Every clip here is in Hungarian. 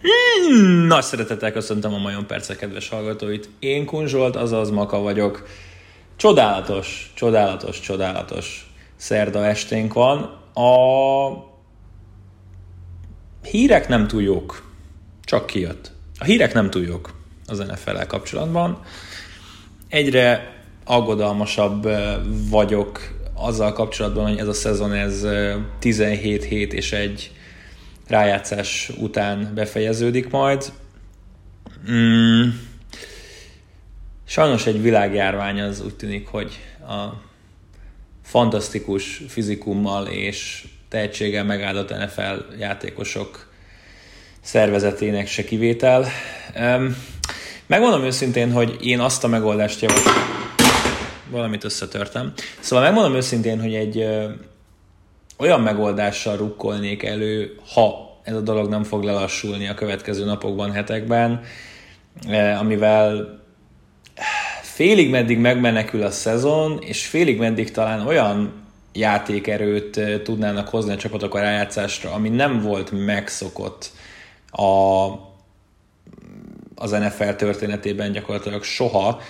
Hmm, nagy szeretettel köszöntöm a Majon Perce kedves hallgatóit. Én Kunzsolt, azaz Maka vagyok. Csodálatos, csodálatos, csodálatos szerda esténk van. A hírek nem túl jók. Csak kijött. A hírek nem túl jók az nfl kapcsolatban. Egyre aggodalmasabb vagyok azzal kapcsolatban, hogy ez a szezon ez 17 hét és egy rájátszás után befejeződik majd. Mm. Sajnos egy világjárvány az úgy tűnik, hogy a fantasztikus fizikummal és tehetséggel megáldott NFL játékosok szervezetének se kivétel. Megmondom őszintén, hogy én azt a megoldást javaslom. Valamit összetörtem. Szóval megmondom őszintén, hogy egy olyan megoldással rukkolnék elő, ha ez a dolog nem fog lelassulni a következő napokban, hetekben, eh, amivel félig meddig megmenekül a szezon, és félig meddig talán olyan játékerőt eh, tudnának hozni a csapatok a rájátszásra, ami nem volt megszokott a, az NFL történetében gyakorlatilag soha.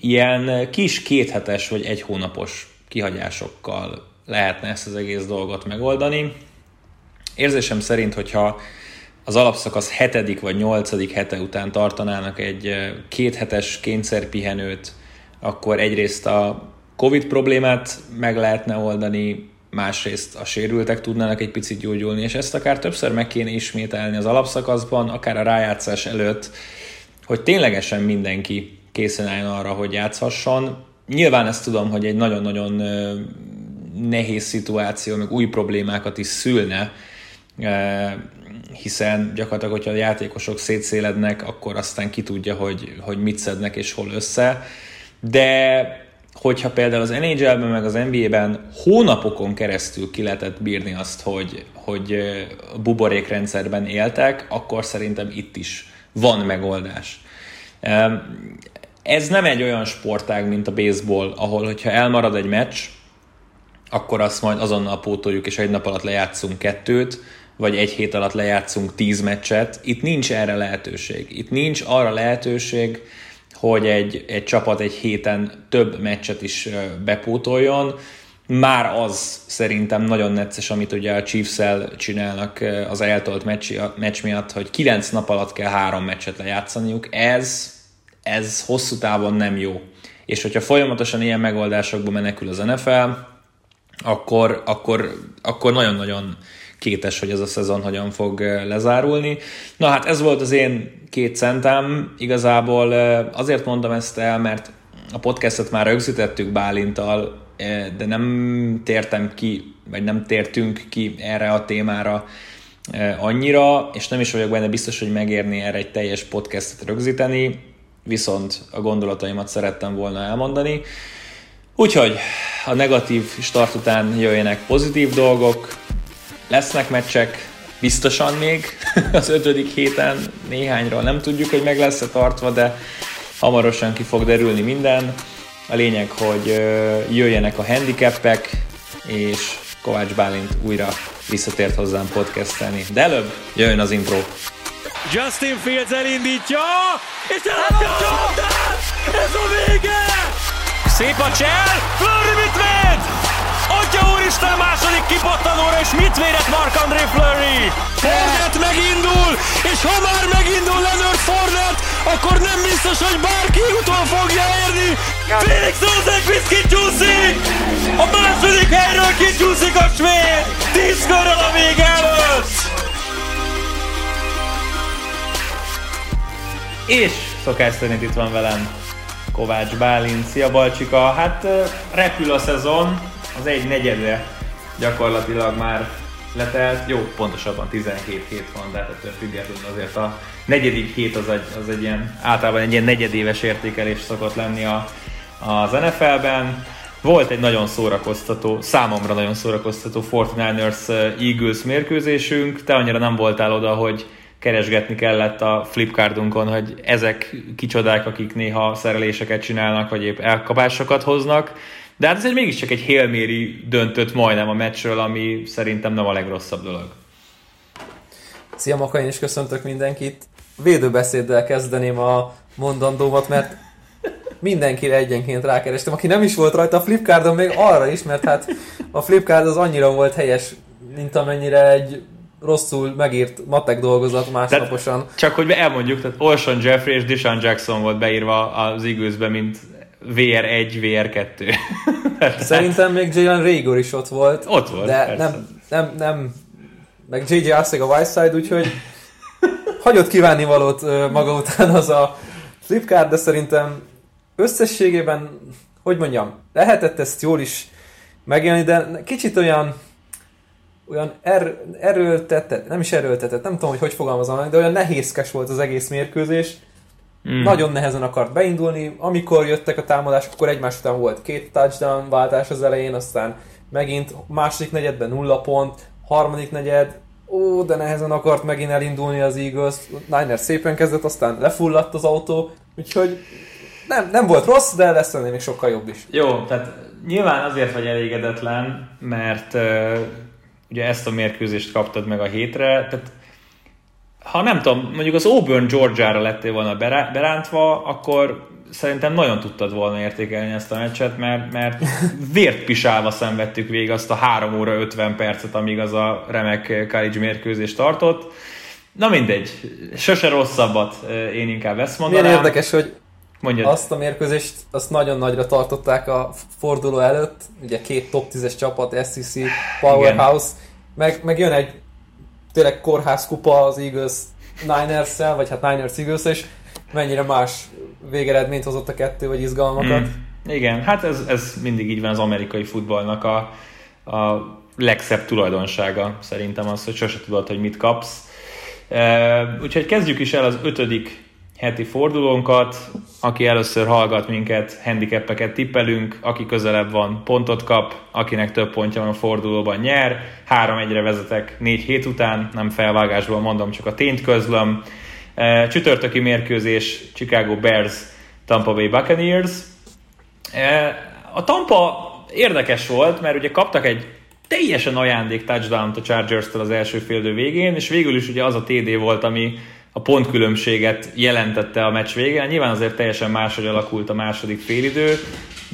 Ilyen kis kéthetes vagy egy hónapos kihagyásokkal lehetne ezt az egész dolgot megoldani. Érzésem szerint, hogyha az alapszakasz hetedik vagy nyolcadik hete után tartanának egy kéthetes kényszerpihenőt, akkor egyrészt a Covid problémát meg lehetne oldani, másrészt a sérültek tudnának egy picit gyógyulni, és ezt akár többször meg kéne ismételni az alapszakaszban, akár a rájátszás előtt, hogy ténylegesen mindenki készen álljon arra, hogy játszhasson. Nyilván ezt tudom, hogy egy nagyon-nagyon nehéz szituáció, meg új problémákat is szülne, hiszen gyakorlatilag, hogyha a játékosok szétszélednek, akkor aztán ki tudja, hogy, hogy mit szednek és hol össze. De hogyha például az NHL-ben meg az NBA-ben hónapokon keresztül ki lehetett bírni azt, hogy, hogy eh, buborékrendszerben éltek, akkor szerintem itt is van megoldás. Ez nem egy olyan sportág, mint a baseball, ahol hogyha elmarad egy meccs, akkor azt majd azonnal pótoljuk, és egy nap alatt lejátszunk kettőt, vagy egy hét alatt lejátszunk tíz meccset. Itt nincs erre lehetőség. Itt nincs arra lehetőség, hogy egy, egy csapat egy héten több meccset is bepótoljon. Már az szerintem nagyon necces, amit ugye a chiefs csinálnak az eltolt meccs, meccs miatt, hogy kilenc nap alatt kell három meccset lejátszaniuk. Ez, ez hosszú távon nem jó. És hogyha folyamatosan ilyen megoldásokba menekül az NFL, akkor, akkor, akkor nagyon-nagyon kétes, hogy ez a szezon hogyan fog lezárulni. Na hát ez volt az én két centem. Igazából azért mondom ezt el, mert a podcastet már rögzítettük Bálintal, de nem tértem ki, vagy nem tértünk ki erre a témára annyira, és nem is vagyok benne biztos, hogy megérni erre egy teljes podcastet rögzíteni, viszont a gondolataimat szerettem volna elmondani. Úgyhogy a negatív start után jöjjenek pozitív dolgok, lesznek meccsek, biztosan még az ötödik héten néhányról nem tudjuk, hogy meg lesz-e tartva, de hamarosan ki fog derülni minden. A lényeg, hogy jöjjenek a handicapek, és Kovács Bálint újra visszatért hozzám podcastelni. De előbb jöjjön az intro. Justin Fields elindítja, és elhatja a Ez a vége! Szép a csel, Flurry mit véd? Atya úristen második kipattanóra, és mit védett Mark-André Flurry? Fornet megindul, és ha már megindul Leonard Fornet, akkor nem biztos, hogy bárki utol fogja érni. Felix Rosenqvist kicsúszik! A második helyről kicsúszik a svéd! Tíz körrel a vége előtt! És szokás szerint itt van velem Kovács Bálint. Szia Balcsika! Hát repül a szezon, az egy negyede gyakorlatilag már letelt. Jó, pontosabban 17 hét van, de hát ettől függetlenül azért a negyedik hét az egy, az egy ilyen, általában egy ilyen negyedéves értékelés szokott lenni a, az NFL-ben. Volt egy nagyon szórakoztató, számomra nagyon szórakoztató 49ers Eagles mérkőzésünk. Te annyira nem voltál oda, hogy keresgetni kellett a flipkardunkon, hogy ezek kicsodák, akik néha szereléseket csinálnak, vagy épp elkapásokat hoznak. De hát ez egy mégiscsak egy hélméri döntött majdnem a meccsről, ami szerintem nem a legrosszabb dolog. Szia Maka, én is köszöntök mindenkit. Védőbeszéddel kezdeném a mondandómat, mert mindenkire egyenként rákerestem. Aki nem is volt rajta a Flipkardon, még arra is, mert hát a Flipkard az annyira volt helyes, mint amennyire egy rosszul megírt matek dolgozat másnaposan. Tehát, csak hogy elmondjuk, tehát Olson Jeffrey és Deshaun Jackson volt beírva az eagles mint VR1, VR2. Szerintem még Jalen Rager is ott volt. Ott volt, De nem, nem, nem, meg JJ Arceg a Whiteside, úgyhogy hagyott kívánni valót maga után az a Flipkart, de szerintem összességében, hogy mondjam, lehetett ezt jól is megélni, de kicsit olyan olyan er, erőltetett, nem is erőltetett, nem tudom, hogy hogy fogalmazom, de olyan nehézkes volt az egész mérkőzés. Mm. Nagyon nehezen akart beindulni. Amikor jöttek a támadások, akkor egymás után volt két touchdown váltás az elején, aztán megint második negyedben nulla pont, harmadik negyed, ó, de nehezen akart megint elindulni az Eagles. Niner szépen kezdett, aztán lefulladt az autó, úgyhogy nem, nem volt rossz, de lesz ennél még sokkal jobb is. Jó, tehát nyilván azért vagy elégedetlen, mert uh, ugye ezt a mérkőzést kaptad meg a hétre, tehát ha nem tudom, mondjuk az Auburn Georgia-ra lettél volna berántva, akkor szerintem nagyon tudtad volna értékelni ezt a meccset, mert, mert vért pisálva szenvedtük végig azt a 3 óra 50 percet, amíg az a remek college mérkőzés tartott. Na mindegy, sose rosszabbat én inkább ezt mondanám. Milyen érdekes, hogy Mondjad. azt a mérkőzést azt nagyon nagyra tartották a forduló előtt, ugye két top 10-es csapat, SEC, Powerhouse, meg, meg jön egy tényleg kórházkupa az Eagles niners vagy hát Niners Eagles és mennyire más végeredményt hozott a kettő, vagy izgalmakat. Mm. Igen, hát ez, ez mindig így van az amerikai futballnak a, a legszebb tulajdonsága szerintem az, hogy sose tudod, hogy mit kapsz. Uh, úgyhogy kezdjük is el az ötödik heti fordulónkat. Aki először hallgat minket, handicapeket tippelünk, aki közelebb van, pontot kap, akinek több pontja van a fordulóban nyer. 3-1-re vezetek 4 hét után, nem felvágásból mondom, csak a tényt közlöm. E, csütörtöki mérkőzés Chicago Bears, Tampa Bay Buccaneers. E, a Tampa érdekes volt, mert ugye kaptak egy teljesen ajándék touchdown a Chargers-től az első féldő végén, és végül is ugye az a TD volt, ami a pontkülönbséget jelentette a meccs végén. Nyilván azért teljesen máshogy alakult a második félidő,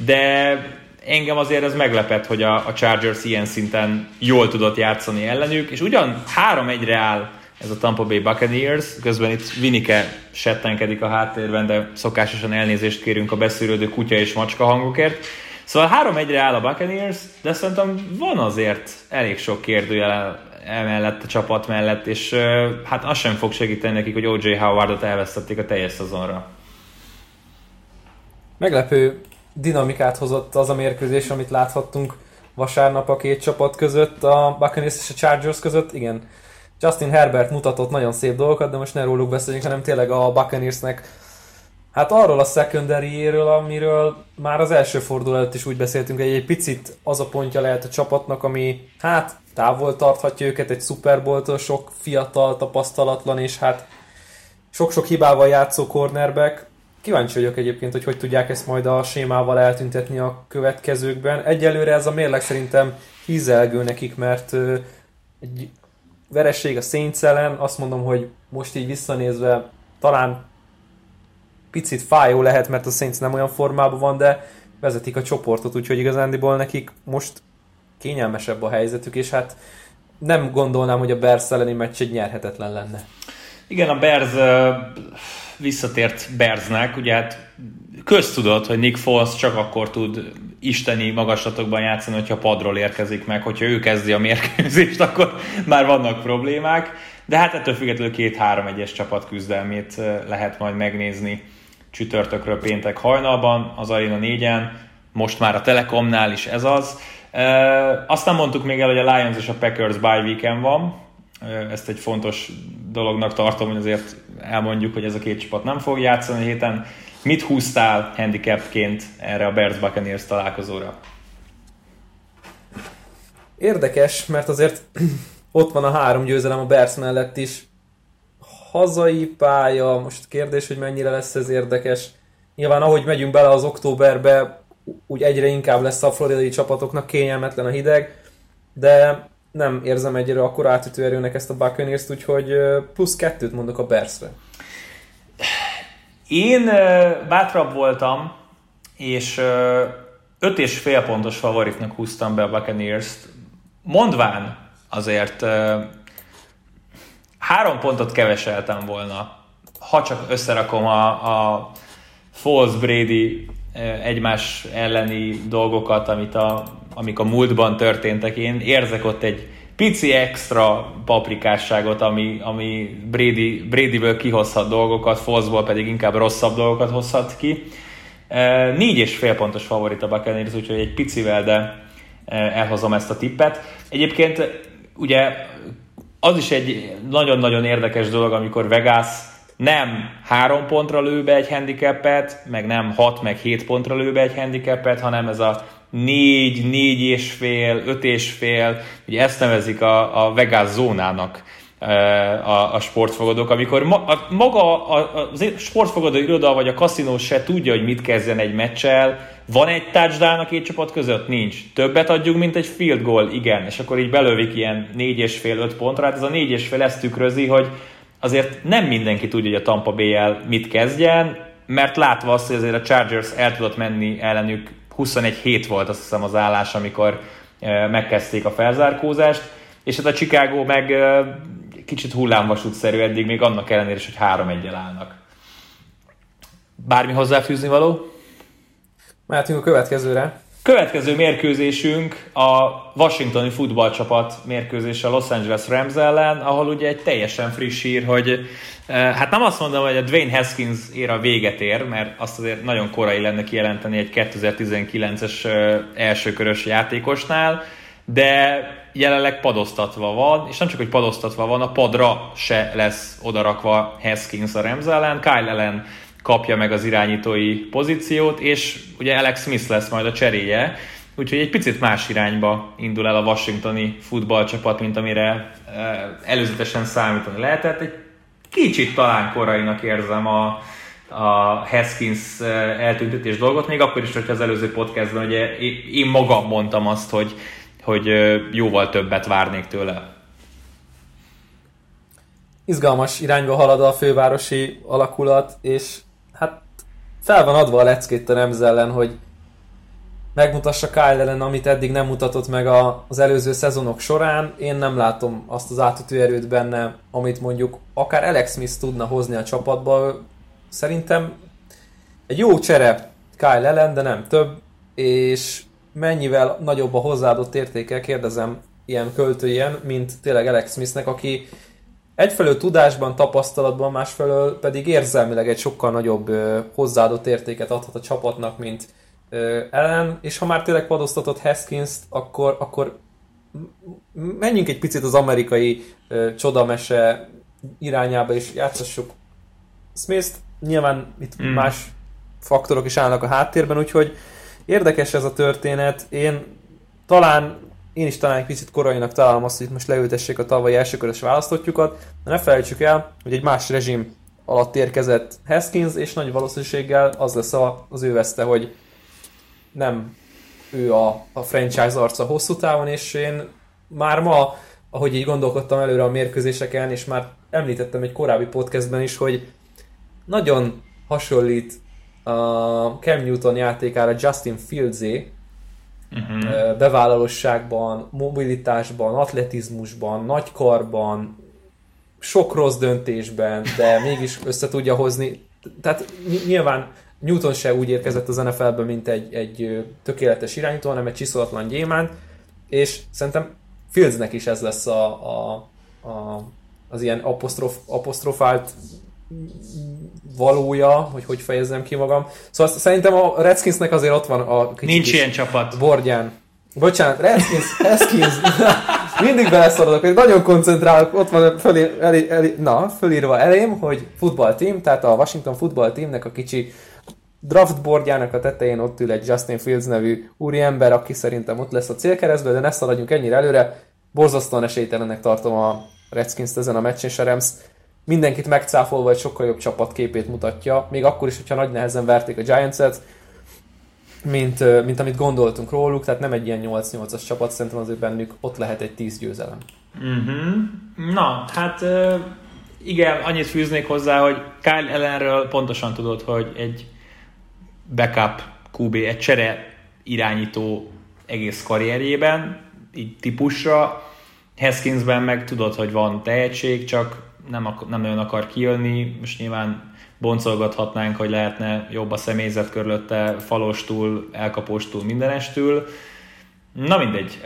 de engem azért ez meglepett, hogy a, a Chargers ilyen szinten jól tudott játszani ellenük, és ugyan 3-1-re áll ez a Tampa Bay Buccaneers, közben itt Vinike settenkedik a háttérben, de szokásosan elnézést kérünk a beszűrődő kutya és macska hangokért. Szóval 3-1-re áll a Buccaneers, de szerintem van azért elég sok kérdőjel emellett a csapat mellett, és hát az sem fog segíteni nekik, hogy O.J. Howardot elvesztették a teljes szezonra. Meglepő dinamikát hozott az a mérkőzés, amit láthattunk vasárnap a két csapat között, a Buccaneers és a Chargers között. Igen, Justin Herbert mutatott nagyon szép dolgokat, de most ne róluk beszéljünk, hanem tényleg a Buccaneersnek Hát arról a secondary amiről már az első forduló előtt is úgy beszéltünk, hogy egy picit az a pontja lehet a csapatnak, ami hát távol tarthatja őket egy Super Bowl-tól, sok fiatal, tapasztalatlan, és hát sok-sok hibával játszó cornerback. Kíváncsi vagyok egyébként, hogy hogy tudják ezt majd a sémával eltüntetni a következőkben. Egyelőre ez a mérleg szerintem hízelgő nekik, mert egy veresség a Saints ellen, azt mondom, hogy most így visszanézve talán picit fájó lehet, mert a Saints nem olyan formában van, de vezetik a csoportot, úgyhogy igazándiból nekik most kényelmesebb a helyzetük, és hát nem gondolnám, hogy a Bears elleni meccs egy nyerhetetlen lenne. Igen, a Bears visszatért Bearsnek, ugye hát köztudott, hogy Nick Foles csak akkor tud isteni magaslatokban játszani, hogyha padról érkezik meg, hogyha ő kezdi a mérkőzést, akkor már vannak problémák, de hát ettől függetlenül két-három egyes csapat küzdelmét lehet majd megnézni csütörtökről péntek hajnalban, az Arena 4-en, most már a Telekomnál is ez az. E, azt mondtuk még el, hogy a Lions és a Packers bye weekend van, ezt egy fontos dolognak tartom, hogy azért elmondjuk, hogy ez a két csapat nem fog játszani a héten. Mit húztál handicapként erre a Bears Buccaneers találkozóra? Érdekes, mert azért ott van a három győzelem a Bears mellett is hazai pálya, most kérdés, hogy mennyire lesz ez érdekes. Nyilván ahogy megyünk bele az októberbe, úgy egyre inkább lesz a floridai csapatoknak kényelmetlen a hideg, de nem érzem egyre akkor átütő erőnek ezt a buccaneers úgyhogy plusz kettőt mondok a Bearsre. Én bátrabb voltam, és öt és fél pontos favoritnak húztam be a Buccaneers-t. Mondván azért három pontot keveseltem volna, ha csak összerakom a, a Falls Brady egymás elleni dolgokat, amit a, amik a múltban történtek. Én érzek ott egy pici extra paprikásságot, ami, ami Brady, Brady-ből kihozhat dolgokat, Foszból pedig inkább rosszabb dolgokat hozhat ki. Négy és fél pontos favorit a Buccaneers, úgyhogy egy picivel, de elhozom ezt a tippet. Egyébként ugye az is egy nagyon-nagyon érdekes dolog, amikor Vegas nem három pontra lő be egy handicapet, meg nem hat, meg hét pontra lő be egy handicapet, hanem ez a négy, négy és fél, öt és fél, ugye ezt nevezik a, a Vegas zónának a, a sportfogadók, amikor ma, a, maga a, a sportfogadó iroda vagy a kaszinó se tudja, hogy mit kezdjen egy meccsel, van egy touchdown a két csapat között? Nincs. Többet adjuk, mint egy field goal? Igen. És akkor így belövik ilyen négy és fél, öt pontra. Hát ez a négy és fél ezt tükrözi, hogy azért nem mindenki tudja, hogy a Tampa bay mit kezdjen, mert látva azt, hogy azért a Chargers el tudott menni ellenük 21 hét volt azt hiszem az állás, amikor megkezdték a felzárkózást, és hát a Chicago meg kicsit hullámvasútszerű eddig, még annak ellenére is, hogy 3 1 állnak. Bármi hozzáfűzni való? Mehetünk a következőre. Következő mérkőzésünk a Washingtoni futballcsapat mérkőzése a Los Angeles Rams ellen, ahol ugye egy teljesen friss hír, hogy hát nem azt mondom, hogy a Dwayne Haskins ér a véget ér, mert azt azért nagyon korai lenne kijelenteni egy 2019-es elsőkörös játékosnál, de jelenleg padoztatva van, és nem csak, hogy padoztatva van, a padra se lesz odarakva Haskins a Rams ellen, Kyle ellen kapja meg az irányítói pozíciót, és ugye Alex Smith lesz majd a cseréje, úgyhogy egy picit más irányba indul el a washingtoni futballcsapat, mint amire előzetesen számítani lehetett. Egy kicsit talán korainak érzem a, a Haskins eltüntetés dolgot, még akkor is, hogyha az előző podcastban ugye én magam mondtam azt, hogy hogy jóval többet várnék tőle. Izgalmas irányba halad a fővárosi alakulat, és fel van adva a leckét a Remz ellen, hogy megmutassa Kyle ellen, amit eddig nem mutatott meg a, az előző szezonok során. Én nem látom azt az átütő erőt benne, amit mondjuk akár Alex Smith tudna hozni a csapatba. Szerintem egy jó csere Kyle ellen, de nem több, és mennyivel nagyobb a hozzáadott értéke, kérdezem ilyen költőjen, mint tényleg Alex Smithnek, aki egyfelől tudásban, tapasztalatban, másfelől pedig érzelmileg egy sokkal nagyobb ö, hozzáadott értéket adhat a csapatnak, mint ö, Ellen, és ha már tényleg padoztatott Haskins-t, akkor, akkor menjünk egy picit az amerikai ö, csodamese irányába, és játszassuk Smith-t. Nyilván itt mm. más faktorok is állnak a háttérben, úgyhogy Érdekes ez a történet. Én talán én is talán egy picit korainak találom azt, hogy itt most leültessék a tavalyi elsőkörös választottjukat, de ne felejtsük el, hogy egy más rezsim alatt érkezett Haskins, és nagy valószínűséggel az lesz a, az ő veszte, hogy nem ő a, a franchise arca hosszú távon, és én már ma, ahogy így gondolkodtam előre a mérkőzéseken, és már említettem egy korábbi podcastben is, hogy nagyon hasonlít a Cam Newton játékára Justin Fieldsé, uh-huh. bevállalóságban, mobilitásban, atletizmusban, nagykarban, sok rossz döntésben, de mégis össze tudja hozni. Tehát nyilván Newton se úgy érkezett az NFL-be, mint egy, egy tökéletes irányító, hanem egy csiszolatlan gyémánt, és szerintem Fieldsnek is ez lesz a, a, a, az ilyen apostrof, apostrofált valója, hogy hogy fejezzem ki magam. Szóval szerintem a Redskinsnek azért ott van a kicsit Nincs ilyen csapat. Bordján. Bocsánat, Redskins, Redskins. Mindig beleszaladok, hogy nagyon koncentrálok, ott van fölír, elé, elé, na, fölírva elém, hogy football team, tehát a Washington football teamnek a kicsi draft boardjának a tetején ott ül egy Justin Fields nevű úriember, aki szerintem ott lesz a célkeresztben, de ne szaladjunk ennyire előre. Borzasztóan esélytelenek tartom a Redskins-t ezen a meccsen, és a Rams mindenkit megcáfolva egy sokkal jobb csapat képét mutatja, még akkor is, hogyha nagy nehezen verték a Giants-et. mint, mint amit gondoltunk róluk, tehát nem egy ilyen 8-8-as csapat, szerintem azért bennük ott lehet egy 10 győzelem. Uh-huh. Na, hát igen, annyit fűznék hozzá, hogy Kyle ellenről pontosan tudod, hogy egy backup QB, egy csere irányító egész karrierjében, így típusra. Haskinsben meg tudod, hogy van tehetség, csak nem, ak- nem nagyon akar kijönni. Most nyilván boncolgathatnánk, hogy lehetne jobb a személyzet körülötte, falostul, elkapóstul, mindenestül. Na mindegy.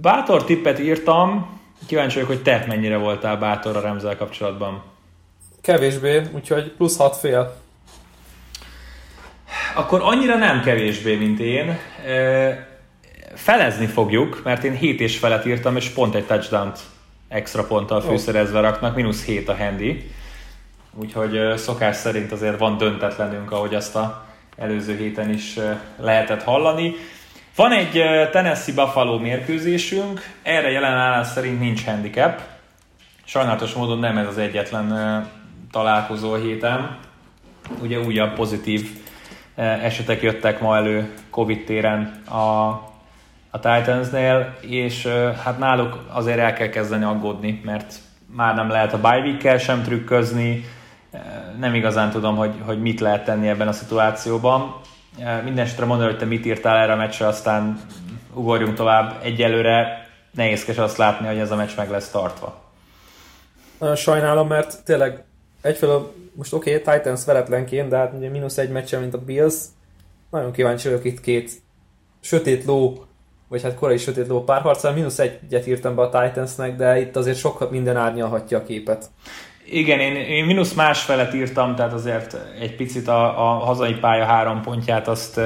Bátor tippet írtam, kíváncsi vagyok, hogy te mennyire voltál bátor a Remzel kapcsolatban. Kevésbé, úgyhogy plusz 6 fél. Akkor annyira nem kevésbé, mint én. Felezni fogjuk, mert én 7 és felet írtam, és pont egy touchdown-t extra ponttal fűszerezve raknak, mínusz 7 a handy. Úgyhogy szokás szerint azért van döntetlenünk, ahogy azt a előző héten is lehetett hallani. Van egy Tennessee Buffalo mérkőzésünk, erre jelen állás szerint nincs handicap. Sajnálatos módon nem ez az egyetlen találkozó a héten. Ugye újabb pozitív esetek jöttek ma elő Covid téren a, a Titansnél, és hát náluk azért el kell kezdeni aggódni, mert már nem lehet a bye week sem trükközni, nem igazán tudom, hogy, hogy mit lehet tenni ebben a szituációban. Mindenesetre mondani, hogy te mit írtál erre a meccsre, aztán ugorjunk tovább. Egyelőre nehézkes azt látni, hogy ez a meccs meg lesz tartva. Nagyon sajnálom, mert tényleg egyfelől most oké, okay, Titans veretlenként, de hát ugye mínusz egy meccse, mint a Bills. Nagyon kíváncsi vagyok itt két sötét ló, vagy hát korai sötét ló párharccal. Mínusz egyet írtam be a Titansnek, de itt azért sok minden árnyalhatja a képet. Igen, én, én mínusz másfelet írtam, tehát azért egy picit a, a hazai pálya három pontját azt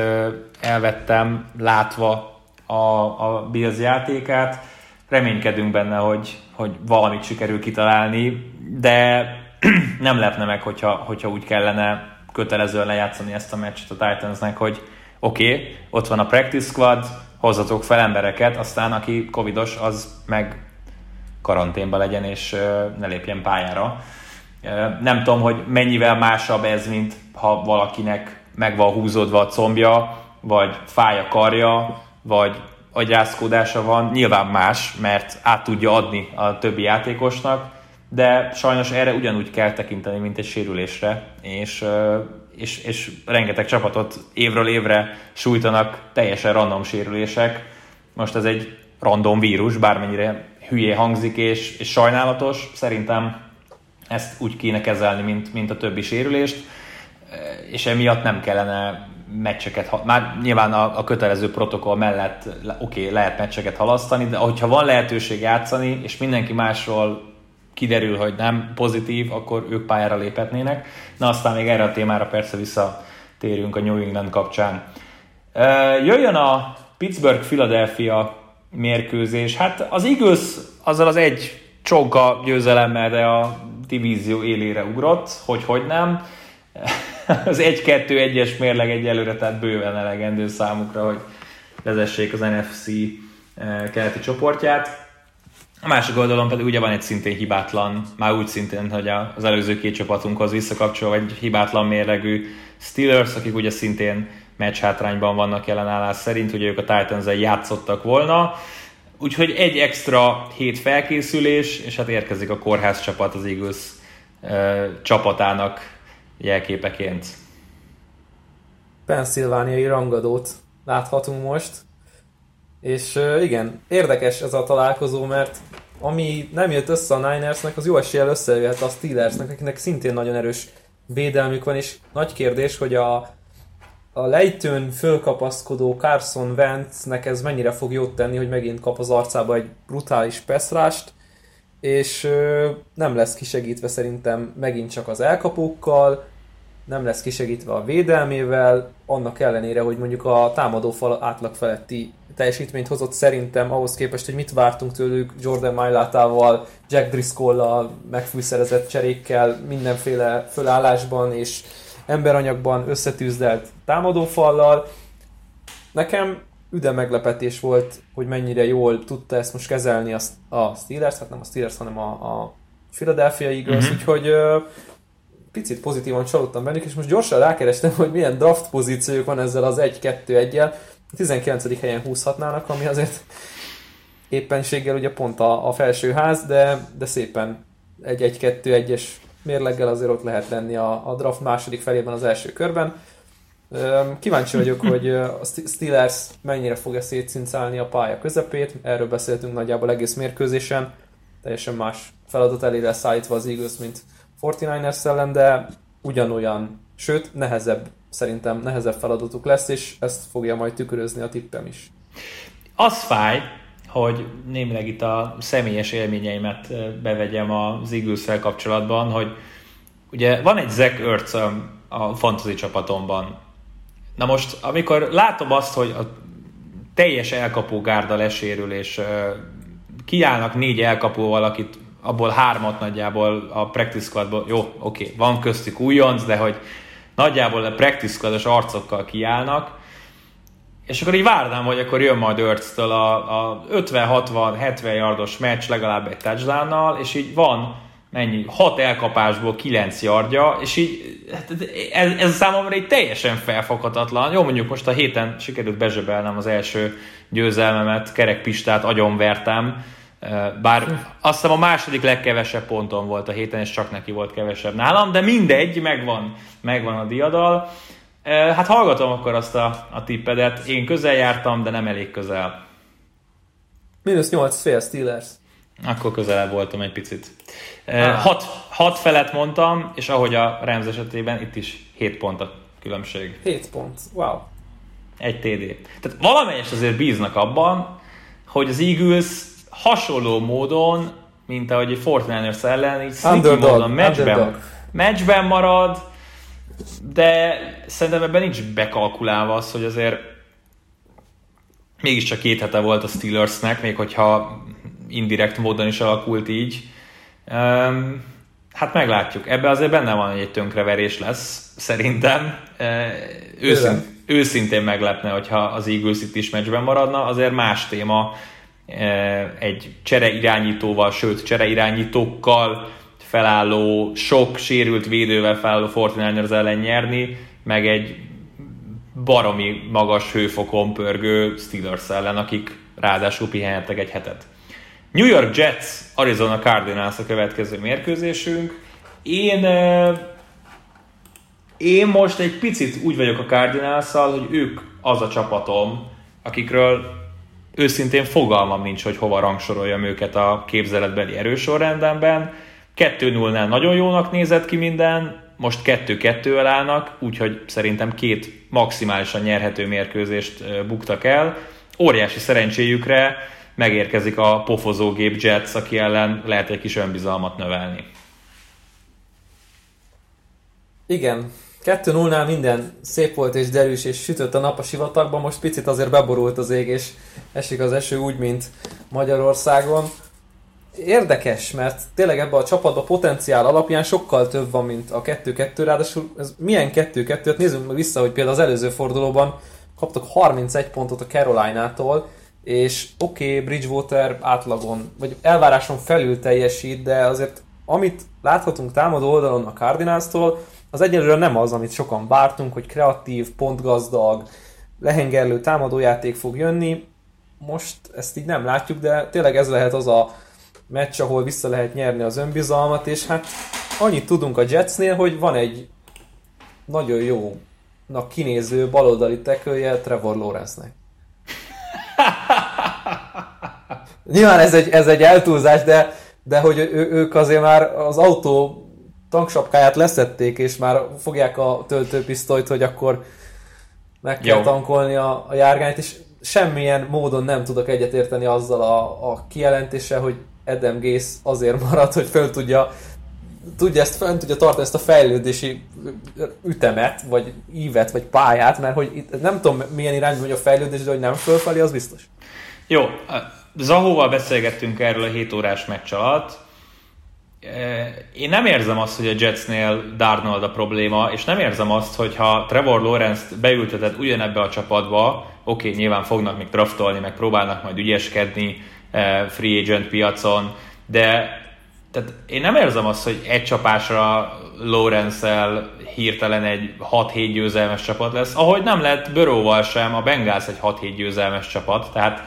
elvettem, látva a, a Bills játékát. Reménykedünk benne, hogy, hogy valamit sikerül kitalálni, de nem lepne meg, hogyha, hogyha úgy kellene kötelezően lejátszani ezt a meccset a Titansnek, hogy oké, okay, ott van a practice squad, hozzatok fel embereket, aztán aki covidos, az meg karanténba legyen, és ne lépjen pályára. Nem tudom, hogy mennyivel másabb ez, mint ha valakinek meg van húzódva a combja, vagy fáj a karja, vagy agyászkódása van. Nyilván más, mert át tudja adni a többi játékosnak, de sajnos erre ugyanúgy kell tekinteni, mint egy sérülésre, és, és, és rengeteg csapatot évről évre sújtanak teljesen random sérülések. Most ez egy random vírus, bármennyire hülyé hangzik és, és sajnálatos, szerintem ezt úgy kéne kezelni, mint, mint a többi sérülést, és emiatt nem kellene meccseket, már nyilván a, a kötelező protokoll mellett oké, okay, lehet meccseket halasztani, de hogyha van lehetőség játszani, és mindenki másról kiderül, hogy nem pozitív, akkor ők pályára léphetnének. Na aztán még erre a témára persze visszatérünk a New England kapcsán. Jöjjön a Pittsburgh-Philadelphia mérkőzés. Hát az Eagles azzal az egy csonka győzelemmel, de a divízió élére ugrott, hogy hogy nem. Az 1-2-1-es mérleg egyelőre, tehát bőven elegendő számukra, hogy vezessék az NFC keleti csoportját. A másik oldalon pedig ugye van egy szintén hibátlan, már úgy szintén, hogy az előző két csapatunkhoz visszakapcsolva egy hibátlan mérlegű Steelers, akik ugye szintén meccs hátrányban vannak jelenállás szerint, ugye ők a titans játszottak volna. Úgyhogy egy extra hét felkészülés, és hát érkezik a kórház csapat az Eagles uh, csapatának jelképeként. Pennsylvániai rangadót láthatunk most. És igen, érdekes ez a találkozó, mert ami nem jött össze a Ninersnek, az jó eséllyel összejöhet a Steelersnek, akinek szintén nagyon erős védelmük van, és nagy kérdés, hogy a, a lejtőn fölkapaszkodó Carson Wentznek ez mennyire fog jót tenni, hogy megint kap az arcába egy brutális peszrást, és ö, nem lesz kisegítve szerintem megint csak az elkapókkal, nem lesz kisegítve a védelmével, annak ellenére, hogy mondjuk a támadófal átlag feletti teljesítményt hozott szerintem ahhoz képest, hogy mit vártunk tőlük Jordan Mailátával, Jack Driscoll-al, megfűszerezett cserékkel, mindenféle fölállásban és emberanyagban összetűzdelt támadófallal. Nekem üde meglepetés volt, hogy mennyire jól tudta ezt most kezelni a, Steelers, hát nem a Steelers, hanem a, a Philadelphia Eagles, uh-huh. úgyhogy picit pozitívan csalódtam bennük, és most gyorsan rákerestem, hogy milyen draft pozíciójuk van ezzel az 1-2-1-jel. 19. helyen húzhatnának, ami azért éppenséggel ugye pont a, a felső ház, de, de szépen egy 1-2-1-es mérleggel azért ott lehet lenni a, a draft második felében az első körben. Kíváncsi vagyok, hogy a Steelers mennyire fogja szétszincálni a pálya közepét, erről beszéltünk nagyjából egész mérkőzésen, teljesen más feladat elé lesz állítva az Eagles, mint 49ers ellen, de ugyanolyan, sőt nehezebb, szerintem nehezebb feladatuk lesz, és ezt fogja majd tükrözni a tippem is. Az fáj, hogy némileg itt a személyes élményeimet bevegyem az eagles kapcsolatban, hogy ugye van egy Zach Ertz a fantasy csapatomban. Na most, amikor látom azt, hogy a teljes elkapó gárda lesérül, és kiállnak négy elkapóval, akit abból hármat nagyjából a practice squadból, jó, oké, okay, van köztük újonc, de hogy nagyjából a practice squad arcokkal kiállnak, és akkor így várnám, hogy akkor jön majd Örctől a, a 50-60-70 yardos meccs legalább egy touchdown és így van mennyi, 6 elkapásból 9 yardja, és így hát ez, ez számomra egy teljesen felfoghatatlan. Jó, mondjuk most a héten sikerült bezsebelnem az első győzelmemet, kerekpistát agyonvertem, bár azt hiszem a második legkevesebb ponton volt a héten, és csak neki volt kevesebb nálam, de mindegy, megvan, megvan a diadal. Hát hallgatom akkor azt a, a tippedet. Én közel jártam, de nem elég közel. Minusz 8 fél Steelers. Akkor közelebb voltam egy picit. Ah. Hat, hat felet mondtam, és ahogy a Rams esetében, itt is 7 pont a különbség. 7 pont, wow. Egy TD. Tehát valamelyes azért bíznak abban, hogy az Eagles hasonló módon, mint ahogy egy Fortnite ellen, így underdog, módon meccsben, meccsben marad, de szerintem ebben nincs bekalkulálva az, hogy azért mégiscsak két hete volt a Steelersnek, még hogyha indirekt módon is alakult így. Um, hát meglátjuk. Ebbe azért benne van, hogy egy tönkreverés lesz, szerintem. Uh, őszint, őszintén meglepne, hogyha az Eagles itt is meccsben maradna. Azért más téma egy csere irányítóval, sőt csere irányítókkal felálló, sok sérült védővel felálló 49ers ellen nyerni, meg egy baromi magas hőfokon pörgő Steelers ellen, akik ráadásul pihenhettek egy hetet. New York Jets, Arizona Cardinals a következő mérkőzésünk. Én, én most egy picit úgy vagyok a cardinals hogy ők az a csapatom, akikről őszintén fogalmam nincs, hogy hova rangsoroljam őket a képzeletbeli erősorrendemben 2-0-nál nagyon jónak nézett ki minden, most 2-2-vel állnak, úgyhogy szerintem két maximálisan nyerhető mérkőzést buktak el. Óriási szerencséjükre megérkezik a pofozógép Jets, aki ellen lehet egy kis önbizalmat növelni. Igen, 2-0-nál minden szép volt és derűs, és sütött a nap a sivatagban, most picit azért beborult az ég, és esik az eső úgy, mint Magyarországon. Érdekes, mert tényleg ebben a csapatban potenciál alapján sokkal több van, mint a 2-2, ráadásul ez milyen 2-2, hát nézzünk vissza, hogy például az előző fordulóban kaptak 31 pontot a Caroline-tól, és oké, okay, Bridgewater átlagon, vagy elváráson felül teljesít, de azért amit láthatunk támadó oldalon a Cardinals-tól, az egyelőre nem az, amit sokan vártunk, hogy kreatív, pontgazdag, lehengerlő támadójáték fog jönni. Most ezt így nem látjuk, de tényleg ez lehet az a meccs, ahol vissza lehet nyerni az önbizalmat, és hát annyit tudunk a Jetsnél, hogy van egy nagyon jó na kinéző baloldali tekője Trevor Lawrence-nek. Nyilván ez egy, ez egy eltúlzás, de, de hogy ő, ők azért már az autó tanksapkáját leszették, és már fogják a töltőpisztolyt, hogy akkor meg kell Jó. tankolni a, a járgányt, és semmilyen módon nem tudok egyetérteni azzal a, a kijelentéssel, hogy Adam Gaze azért marad, hogy föl tudja tudja ezt, föl tudja tartani ezt a fejlődési ütemet, vagy ívet, vagy pályát, mert hogy itt, nem tudom milyen irányba megy a fejlődés, de hogy nem fölfelé, az biztos. Jó, Zahóval beszélgettünk erről a 7 órás meccs alatt. Én nem érzem azt, hogy a Jetsnél Darnold a probléma, és nem érzem azt, hogy ha Trevor Lawrence-t beülteted ugyanebbe a csapatba, oké, okay, nyilván fognak még draftolni, meg próbálnak majd ügyeskedni, Eh, free agent piacon, de tehát én nem érzem azt, hogy egy csapásra Lawrence-el hirtelen egy 6-7 győzelmes csapat lesz, ahogy nem lett Böróval sem, a Bengals egy 6-7 győzelmes csapat, tehát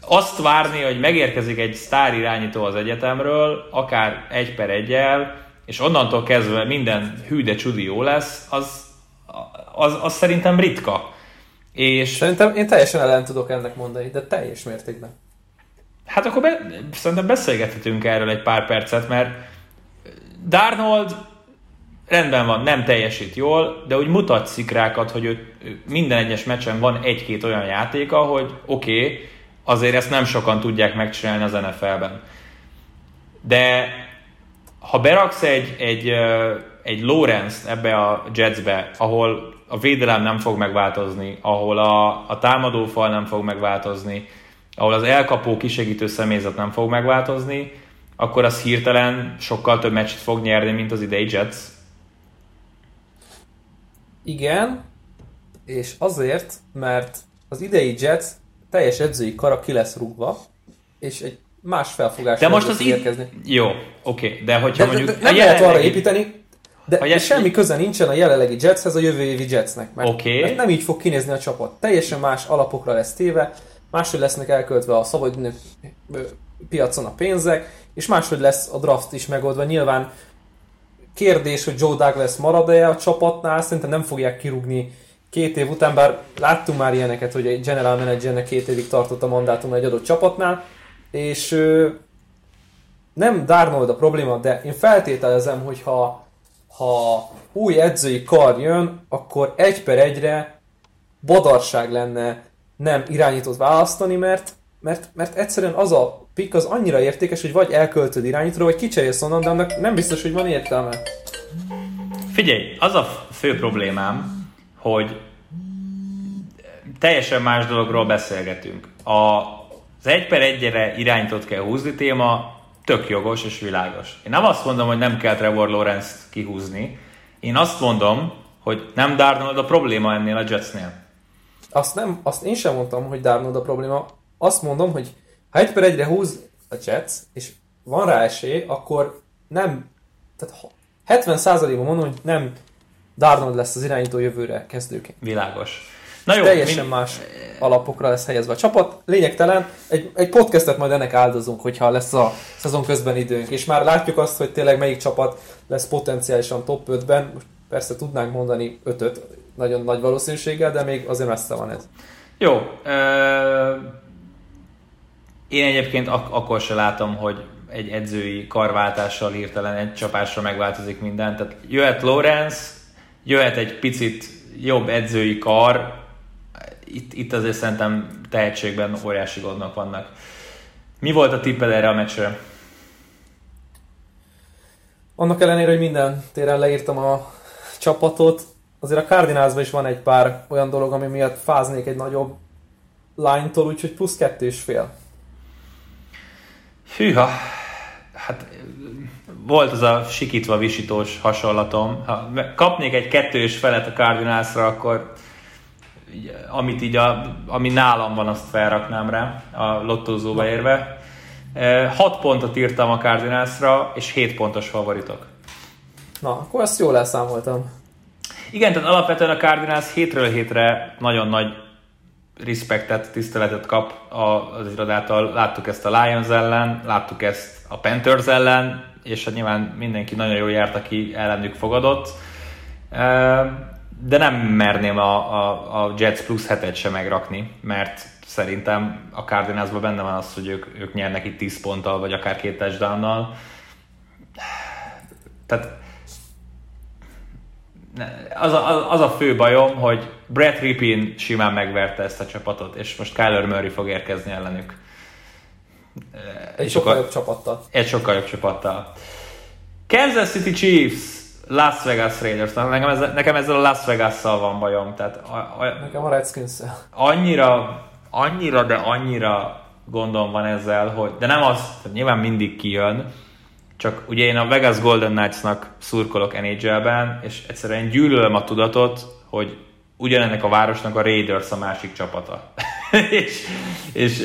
azt várni, hogy megérkezik egy sztár irányító az egyetemről, akár egy per egyel, és onnantól kezdve minden hű de csudi jó lesz, az, az, az szerintem ritka. És... Szerintem én teljesen ellen tudok ennek mondani, de teljes mértékben. Hát akkor be, szerintem beszélgethetünk erről egy pár percet, mert Darnold rendben van, nem teljesít jól, de úgy mutat szikrákat, hogy ő, minden egyes meccsen van egy-két olyan játéka, hogy oké, okay, azért ezt nem sokan tudják megcsinálni az NFL-ben. De ha beraksz egy, egy, egy Lawrence ebbe a Jetsbe, ahol a védelem nem fog megváltozni, ahol a, a támadófal nem fog megváltozni, ahol az elkapó kisegítő személyzet nem fog megváltozni, akkor az hirtelen sokkal több meccset fog nyerni, mint az idei Jets. Igen, és azért, mert az idei Jets teljes edzői kara ki lesz rúgva, és egy más felfogás de most az érkezni. Jó, oké, okay. de hogyha de, mondjuk... De, de nem jelenlegi... lehet arra építeni, de, de semmi köze nincsen a jelenlegi Jetshez a jövő évi Jetsnek, mert, okay. nem így fog kinézni a csapat. Teljesen más alapokra lesz téve, máshogy lesznek elköltve a szabad piacon a pénzek, és máshogy lesz a draft is megoldva. Nyilván kérdés, hogy Joe Douglas marad-e a csapatnál, szerintem nem fogják kirúgni két év után, bár láttunk már ilyeneket, hogy egy general managernek két évig tartott a mandátum egy adott csapatnál, és nem Darnold a probléma, de én feltételezem, hogy ha, ha új edzői kar jön, akkor egy per egyre badarság lenne nem irányítót választani, mert, mert, mert egyszerűen az a pick az annyira értékes, hogy vagy elköltöd irányítóra, vagy kicserélsz onnan, de annak nem biztos, hogy van értelme. Figyelj, az a fő problémám, hogy teljesen más dologról beszélgetünk. A, az egy per egyre irányítót kell húzni téma tök jogos és világos. Én nem azt mondom, hogy nem kell Trevor Lawrence-t kihúzni, én azt mondom, hogy nem Darnold a probléma ennél a Jetsnél. Azt, nem, azt én sem mondtam, hogy Darnold a probléma. Azt mondom, hogy ha egy per egyre húz a Jets, és van rá esély, akkor nem, tehát 70%-ban mondom, hogy nem Darnold lesz az irányító jövőre kezdőként. Világos. Na jó, teljesen mind... más alapokra lesz helyezve a csapat. Lényegtelen, egy, egy podcastet majd ennek áldozunk, hogyha lesz a szezon közben időnk, és már látjuk azt, hogy tényleg melyik csapat lesz potenciálisan top 5-ben. Most persze tudnánk mondani 5-öt, nagyon nagy valószínűséggel, de még azért messze van ez. Jó. Uh, én egyébként ak- akkor se látom, hogy egy edzői karváltással hirtelen egy csapásra megváltozik minden. Tehát jöhet Lorenz, jöhet egy picit jobb edzői kar, itt, itt azért szerintem tehetségben óriási gondok vannak. Mi volt a tipped erre a meccsre? Annak ellenére, hogy minden téren leírtam a csapatot, azért a Cardinalsban is van egy pár olyan dolog, ami miatt fáznék egy nagyobb lánytól, úgyhogy plusz kettő és fél. Hűha, hát volt az a sikítva visítós hasonlatom. Ha kapnék egy kettős felet a Cardinalsra, akkor amit így a, ami nálam van, azt felraknám rá a lottózóba érve. 6 pontot írtam a Cardinalsra, és 7 pontos favoritok. Na, akkor ezt jól elszámoltam. Igen, tehát alapvetően a Cardinals hétről hétre nagyon nagy respektet, tiszteletet kap az irodától. Láttuk ezt a Lions ellen, láttuk ezt a Panthers ellen, és hát nyilván mindenki nagyon jól járt, aki ellenük fogadott. De nem merném a, a, a Jets plusz hetet sem megrakni, mert szerintem a Cardinalsban benne van az, hogy ők, ők nyernek itt 10 ponttal, vagy akár két touchdownnal. Tehát az a, az a fő bajom, hogy Brett Ripin simán megverte ezt a csapatot, és most Kyler Murray fog érkezni ellenük. Egy sokkal jobb csapattal. Egy sokkal jobb csapattal. Kansas City Chiefs, Las Vegas Raiders. Nekem ezzel, nekem ezzel a Las Vegas-szal van bajom. Tehát a, a, nekem a redskins Annyira, annyira, de annyira gondom van ezzel, hogy de nem az, nyilván mindig kijön, csak ugye én a Vegas Golden Knights-nak szurkolok NHL-ben, és egyszerűen gyűlölöm a tudatot, hogy ugyanennek a városnak a Raiders a másik csapata. és, és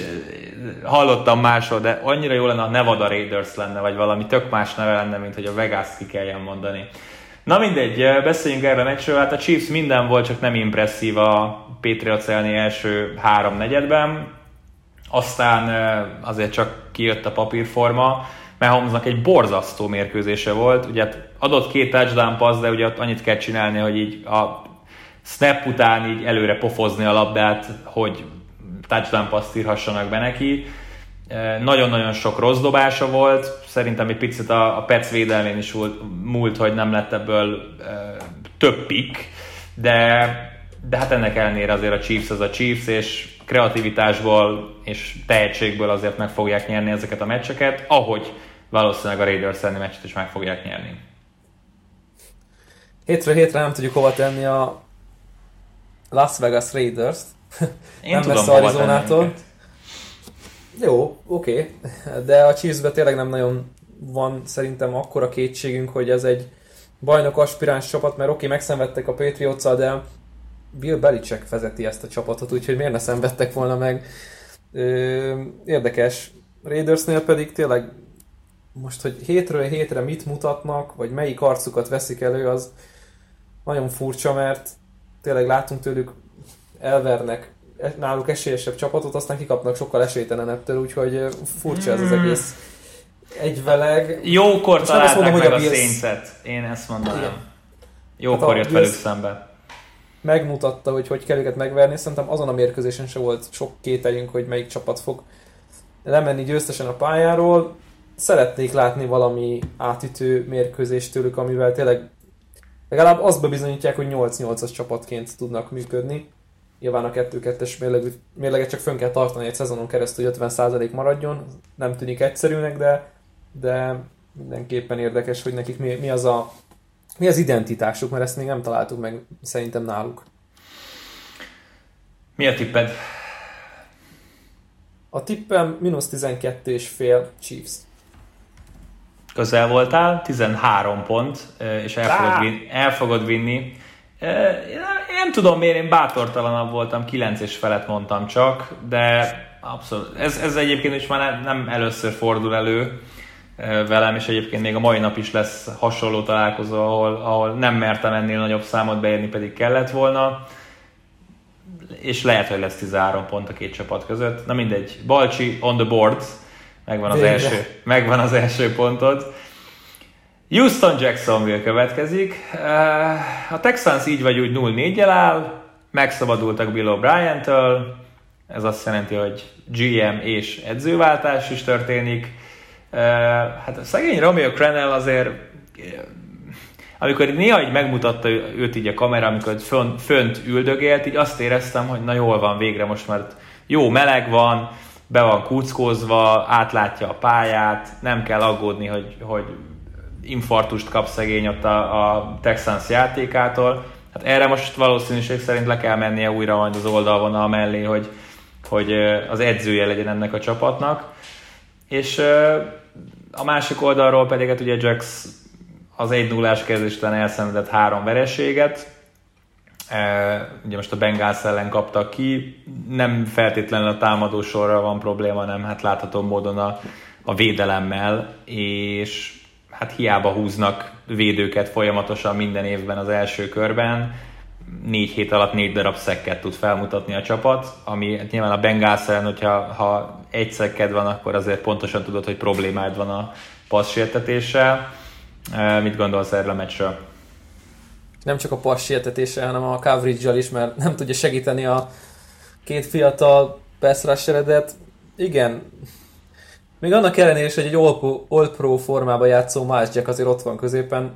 hallottam máshol, de annyira jó lenne, a Nevada Raiders lenne, vagy valami tök más neve lenne, mint hogy a Vegas ki kelljen mondani. Na mindegy, beszéljünk erről a meccsről. Hát a Chiefs minden volt, csak nem impresszív a Patriots elleni első három negyedben. Aztán azért csak kijött a papírforma. Mahomesnak egy borzasztó mérkőzése volt. Ugye hát adott két touchdown pass, de ugye ott annyit kell csinálni, hogy így a snap után így előre pofozni a labdát, hogy touchdown paszt írhassanak be neki. Nagyon-nagyon sok rossz dobása volt, szerintem egy picit a, a Pets védelmén is múlt, múlt, hogy nem lett ebből több pick, de, de hát ennek ellenére azért a Chiefs az a Chiefs, és kreativitásból és tehetségből azért meg fogják nyerni ezeket a meccseket, ahogy valószínűleg a Raiders elleni meccset is meg fogják nyerni. Hétről hétre nem tudjuk hova tenni a Las Vegas Raiders-t. Én nem tudom, hova Arizonától. Jó, oké, okay. de a chiefs tényleg nem nagyon van szerintem akkora kétségünk, hogy ez egy bajnok aspiráns csapat, mert oké, okay, megszenvedtek a patriots de Bill Belichick vezeti ezt a csapatot, úgyhogy miért ne szenvedtek volna meg. Ö, érdekes. Raidersnél pedig tényleg most, hogy hétről hétre mit mutatnak, vagy melyik arcukat veszik elő, az nagyon furcsa, mert tényleg látunk tőlük elvernek náluk esélyesebb csapatot, aztán kikapnak sokkal esélytelenebbtől, úgyhogy furcsa ez az hmm. egész egyveleg. Jókor találták mondom, meg a, a Saints-et, én ezt mondanám. Igen. Jókor hát jött velük szembe. Megmutatta, hogy hogy kell őket megverni, szerintem azon a mérkőzésen se volt sok kételjünk, hogy melyik csapat fog lemenni győztesen a pályáról. Szeretnék látni valami átütő mérkőzést tőlük, amivel tényleg legalább azt bebizonyítják, hogy 8-8-as csapatként tudnak működni. Nyilván a 2-2-es mérleget csak fönn kell tartani egy szezonon keresztül, hogy 50% maradjon. Nem tűnik egyszerűnek, de, de mindenképpen érdekes, hogy nekik mi, mi az a mi az identitásuk, mert ezt még nem találtuk meg szerintem náluk. Mi a tipped? A tippem mínusz 12 és fél Chiefs közel voltál, 13 pont, és el fogod, vinni, el fogod vinni. Nem tudom miért, én bátortalanabb voltam, 9 és felett mondtam csak, de abszolút. Ez, ez egyébként is már nem először fordul elő velem, és egyébként még a mai nap is lesz hasonló találkozó, ahol, ahol nem mertem ennél nagyobb számot beérni, pedig kellett volna és lehet, hogy lesz 13 pont a két csapat között. Na mindegy, Balcsi on the board, megvan az, első, megvan az első pontod. Houston Jacksonville következik. Eh, a Texans így vagy úgy 0-4-jel áll, megszabadultak Bill O'Brien-től, ez azt jelenti, hogy GM és edzőváltás is történik. Eh, hát a szegény Romeo Crenel azért eh, amikor néha így megmutatta őt így a kamera, amikor fönt, fönt üldögélt, így azt éreztem, hogy na jól van végre most, mert jó meleg van, be van kuckózva, átlátja a pályát, nem kell aggódni, hogy, hogy infartust kap szegény ott a, a Texans játékától. Hát erre most valószínűség szerint le kell mennie újra majd az oldalvonal mellé, hogy, hogy az edzője legyen ennek a csapatnak. És a másik oldalról pedig hát ugye Jax az 1 0 kezdés után elszenvedett három vereséget, ugye most a Bengals ellen kaptak ki, nem feltétlenül a támadó sorra van probléma, nem hát látható módon a, a védelemmel, és hát hiába húznak védőket folyamatosan minden évben az első körben, négy hét alatt négy darab szekket tud felmutatni a csapat, ami hát nyilván a Bengals ellen, hogyha ha egy szekked van, akkor azért pontosan tudod, hogy problémád van a passzsértetéssel. Mit gondolsz erről a meccsről? Nem csak a pass hanem a coverage is, mert nem tudja segíteni a két fiatal pass Igen, még annak ellenére is, hogy egy All-Pro formában játszó Miles Jack azért ott van középen,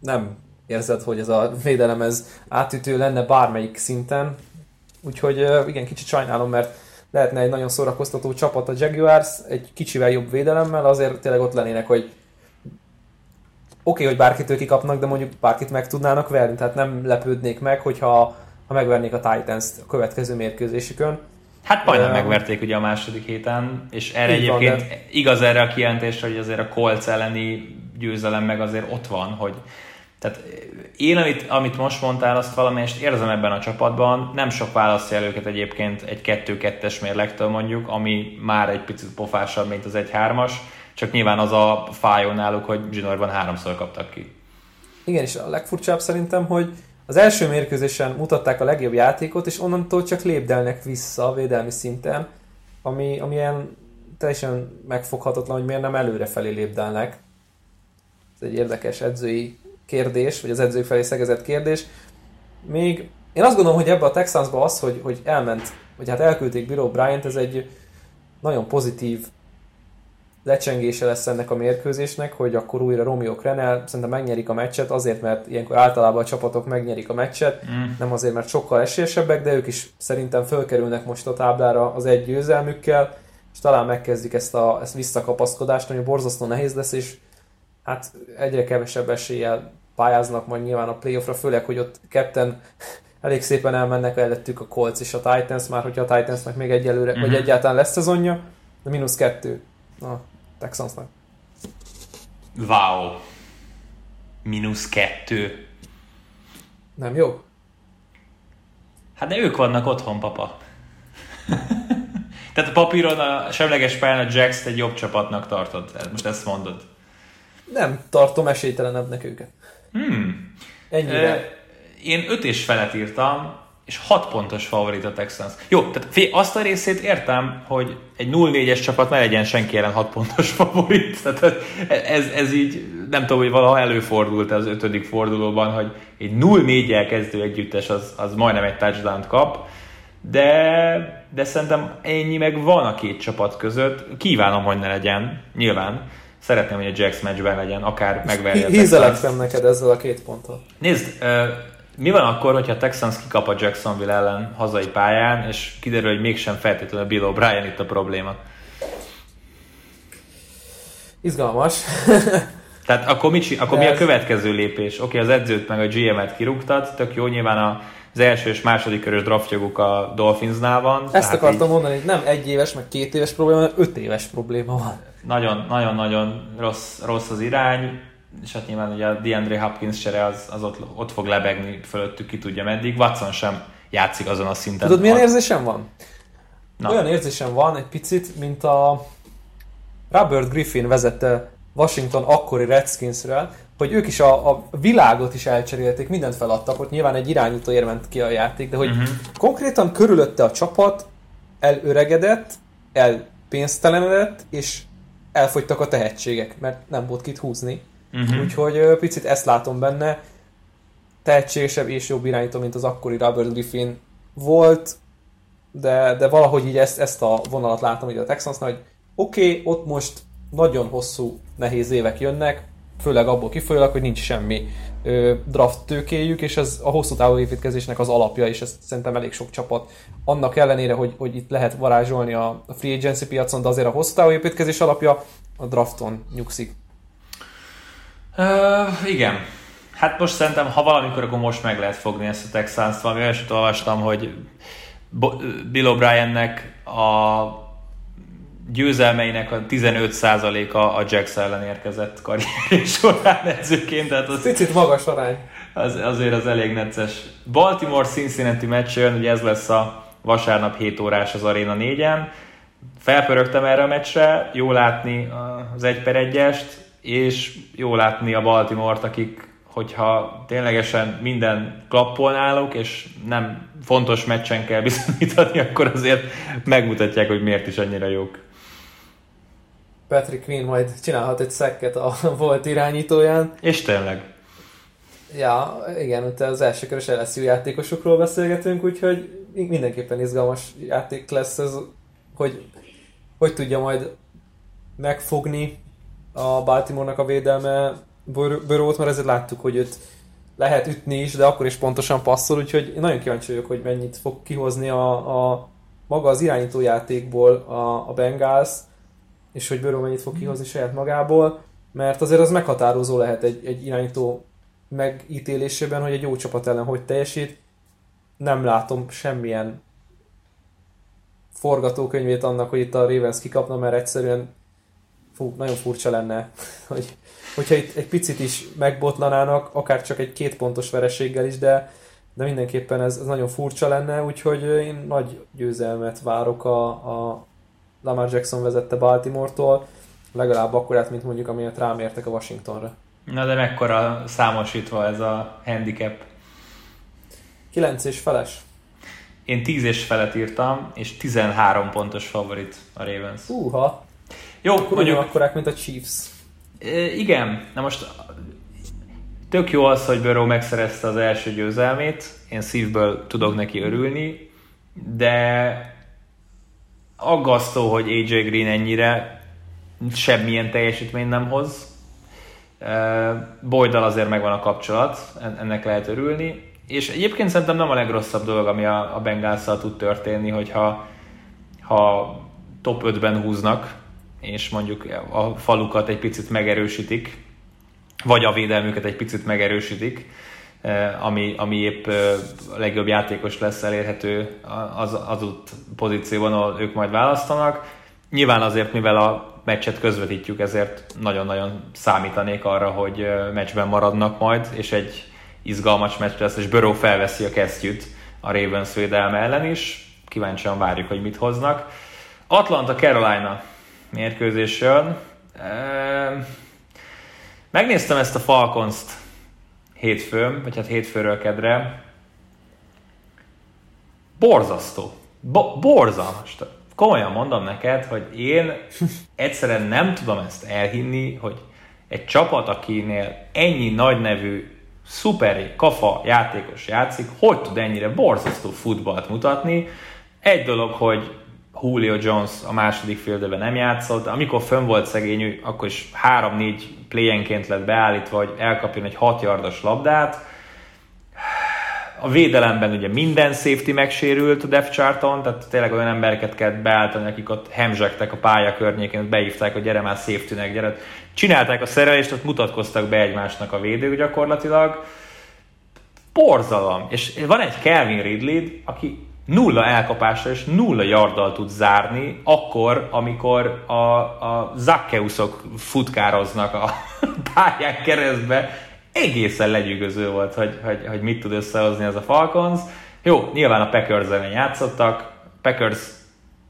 nem érzed, hogy ez a védelem ez átütő lenne bármelyik szinten. Úgyhogy igen, kicsit sajnálom, mert lehetne egy nagyon szórakoztató csapat a Jaguars, egy kicsivel jobb védelemmel, azért tényleg ott lennének, hogy oké, okay, hogy bárkitől kikapnak, de mondjuk bárkit meg tudnának verni, tehát nem lepődnék meg, hogyha ha megvernék a Titans-t a következő mérkőzésükön. Hát majdnem um, megverték ugye a második héten, és erre egyébként van, de... igaz erre a kijelentés, hogy azért a Colts elleni győzelem meg azért ott van, hogy tehát én, amit, amit most mondtál, azt valamelyest érzem ebben a csapatban, nem sok választja el őket egyébként egy 2-2-es mérlektől mondjuk, ami már egy picit pofásabb, mint az 1-3-as, csak nyilván az a fájó náluk, hogy zsinórban háromszor kaptak ki. Igen, és a legfurcsább szerintem, hogy az első mérkőzésen mutatták a legjobb játékot, és onnantól csak lépdelnek vissza a védelmi szinten, ami, ami ilyen teljesen megfoghatatlan, hogy miért nem előrefelé lépdelnek. Ez egy érdekes edzői kérdés, vagy az edzők felé szegezett kérdés. Még én azt gondolom, hogy ebbe a Texansba az, hogy, hogy elment, vagy hát elküldték Bill Bryant, ez egy nagyon pozitív lecsengése lesz ennek a mérkőzésnek, hogy akkor újra Romeo Krenel szerintem megnyerik a meccset, azért, mert ilyenkor általában a csapatok megnyerik a meccset, mm. nem azért, mert sokkal esélyesebbek, de ők is szerintem fölkerülnek most a táblára az egy győzelmükkel, és talán megkezdik ezt a ezt visszakapaszkodást, ami borzasztó nehéz lesz, és hát egyre kevesebb eséllyel pályáznak majd nyilván a playoffra, főleg, hogy ott ketten elég szépen elmennek előttük a Colts és a Titans, már hogyha a Titansnak még egyelőre, mm-hmm. vagy mhm. egyáltalán lesz szezonja, de mínusz kettő a Texansnak. Wow. Mínusz kettő. Nem jó? Hát de ők vannak otthon, papa. Tehát a papíron a semleges pályán a Jacks egy jobb csapatnak tartod. Most ezt mondod. Nem tartom esélytelenebbnek őket. Hmm. Ennyire. Én öt és felet írtam, és 6 pontos favorit a Texans. Jó, tehát fél, azt a részét értem, hogy egy 0-4-es csapat ne legyen senki ellen 6 pontos favorit. Tehát ez, ez így, nem tudom, hogy valaha előfordult az ötödik fordulóban, hogy egy 0-4-jel kezdő együttes az, az majdnem egy touchdown kap, de, de szerintem ennyi meg van a két csapat között. Kívánom, hogy ne legyen, nyilván. Szeretném, hogy a Jacks meccsben legyen, akár megverje Hízelektem neked ezzel a két ponttal. Nézd, mi van akkor, hogyha a Texans kikap a Jacksonville ellen hazai pályán, és kiderül, hogy mégsem feltétlenül Bill O'Brien itt a probléma? Izgalmas. Tehát akkor, mi, akkor mi a következő lépés? Oké, okay, az edzőt meg a GM-et kirúgtad, tök jó, nyilván az első és második körös draftjoguk a Dolphinsnál van. Ezt akartam így... mondani, hogy nem egy éves, meg két éves probléma, hanem öt éves probléma van. Nagyon-nagyon rossz, rossz az irány és hát nyilván ugye a DeAndre Hopkins csere az, az ott, ott fog lebegni fölöttük, ki tudja meddig. Watson sem játszik azon a szinten. Tudod, milyen érzésem van? Na. Olyan érzésem van egy picit, mint a Robert Griffin vezette Washington akkori Redskinsre, hogy ők is a, a világot is elcserélték, mindent feladtak, ott nyilván egy irányító ment ki a játék, de hogy uh-huh. konkrétan körülötte a csapat elöregedett, elpénztelenedett, és elfogytak a tehetségek, mert nem volt kit húzni. Uh-huh. Úgyhogy picit ezt látom benne. Tehetségesebb és jobb irányító, mint az akkori Robert Griffin volt, de, de valahogy így ezt, ezt a vonalat látom így a Texansnál, hogy oké, okay, ott most nagyon hosszú, nehéz évek jönnek, főleg abból kifolyólag, hogy nincs semmi ö, draft tőkéjük, és ez a hosszú távú építkezésnek az alapja, és ez szerintem elég sok csapat. Annak ellenére, hogy, hogy itt lehet varázsolni a, free agency piacon, de azért a hosszú távú építkezés alapja a drafton nyugszik. Uh, igen. Hát most szerintem, ha valamikor, akkor most meg lehet fogni ezt a Texans-t. Valami olyasmit olvastam, hogy Bill O'Briennek a győzelmeinek a 15%-a a Jacks ellen érkezett karrier során edzőként. Tehát az, Picit magas arány. Az, azért az elég necces. Baltimore-Cincinnati meccs jön, ugye ez lesz a vasárnap 7 órás az Arena 4-en. Felpörögtem erre a meccsre, jó látni az 1 per 1-est, és jó látni a Baltimore-t, akik, hogyha ténylegesen minden klappol náluk, és nem fontos meccsen kell bizonyítani, akkor azért megmutatják, hogy miért is annyira jók. Patrick Queen majd csinálhat egy szekket a volt irányítóján. És tényleg. Ja, igen, ott az első körös LSU játékosokról beszélgetünk, úgyhogy mindenképpen izgalmas játék lesz ez, hogy hogy tudja majd megfogni a Baltimore-nak a védelme Börőt, mert ezért láttuk, hogy őt lehet ütni is, de akkor is pontosan passzol, úgyhogy én nagyon kíváncsi vagyok, hogy mennyit fog kihozni a, a maga az irányítójátékból a, a Bengals, és hogy Börő mennyit fog kihozni saját magából, mert azért az meghatározó lehet egy, egy irányító megítélésében, hogy egy jó csapat ellen hogy teljesít. Nem látom semmilyen forgatókönyvét annak, hogy itt a Ravens kikapna, mert egyszerűen fú, nagyon furcsa lenne, hogy, hogyha itt egy picit is megbotlanának, akár csak egy két pontos vereséggel is, de, de mindenképpen ez, ez nagyon furcsa lenne, úgyhogy én nagy győzelmet várok a, a Lamar Jackson vezette Baltimore-tól, legalább akkorát, mint mondjuk amilyet rám értek a Washingtonra. Na de mekkora számosítva ez a handicap? 9 és feles. Én 10 és felet írtam, és 13 pontos favorit a Ravens. Húha. Jó, Akkor mondjuk... akkorák, mint a Chiefs. Igen, na most tök jó az, hogy Burrow megszerezte az első győzelmét, én szívből tudok neki örülni, de aggasztó, hogy AJ Green ennyire semmilyen teljesítmény nem hoz. Boydal azért megvan a kapcsolat, ennek lehet örülni. És egyébként szerintem nem a legrosszabb dolog, ami a, a bengals tud történni, hogyha ha top 5-ben húznak, és mondjuk a falukat egy picit megerősítik, vagy a védelmüket egy picit megerősítik, ami, ami épp a legjobb játékos lesz elérhető az adott pozícióban, ahol ők majd választanak. Nyilván azért, mivel a meccset közvetítjük, ezért nagyon-nagyon számítanék arra, hogy meccsben maradnak majd, és egy izgalmas meccs lesz, és Burrow felveszi a kesztyűt a Ravens védelme ellen is. Kíváncsian várjuk, hogy mit hoznak. Atlanta Carolina mérkőzésön. Megnéztem ezt a Falcons-t hétfőn, vagy hát hétfőről kedre. Borzasztó. Bo- borzalmas. Komolyan mondom neked, hogy én egyszerűen nem tudom ezt elhinni, hogy egy csapat, akinél ennyi nagy nevű szuper kafa játékos játszik, hogy tud ennyire borzasztó futballt mutatni. Egy dolog, hogy Julio Jones a második féldőben nem játszott, amikor fönn volt szegény, akkor is 3-4 playenként lett beállítva, hogy elkapjon egy 6 yardos labdát. A védelemben ugye minden safety megsérült a depth charton, tehát tényleg olyan embereket kell beállítani, akik ott hemzsegtek a pálya környékén, beívták, hogy gyere már safety-nek, gyere. Csinálták a szerelést, ott mutatkoztak be egymásnak a védők gyakorlatilag. Porzalom. És van egy Kelvin Ridley, aki nulla elkapásra és nulla yarddal tud zárni, akkor, amikor a, a Zaccheusok futkároznak a pályán keresztbe, egészen legyűgöző volt, hogy, hogy, hogy mit tud összehozni ez a Falcons. Jó, nyilván a Packers ellen játszottak, Packers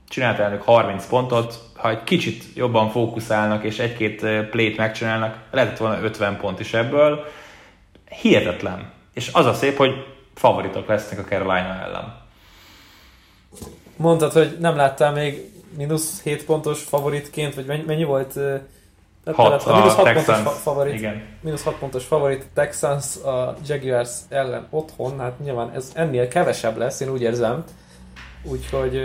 csinált elnök 30 pontot, ha egy kicsit jobban fókuszálnak és egy-két plét megcsinálnak, lehetett volna 50 pont is ebből. Hihetetlen. És az a szép, hogy favoritok lesznek a Carolina ellen. Mondtad, hogy nem láttál még mínusz 7 pontos favoritként, vagy mennyi, mennyi volt? 6 a, mínusz 6 pontos favorit, igen. Mínusz 6 pontos favorit Texans a Jaguars ellen otthon, hát nyilván ez ennél kevesebb lesz, én úgy érzem. Úgyhogy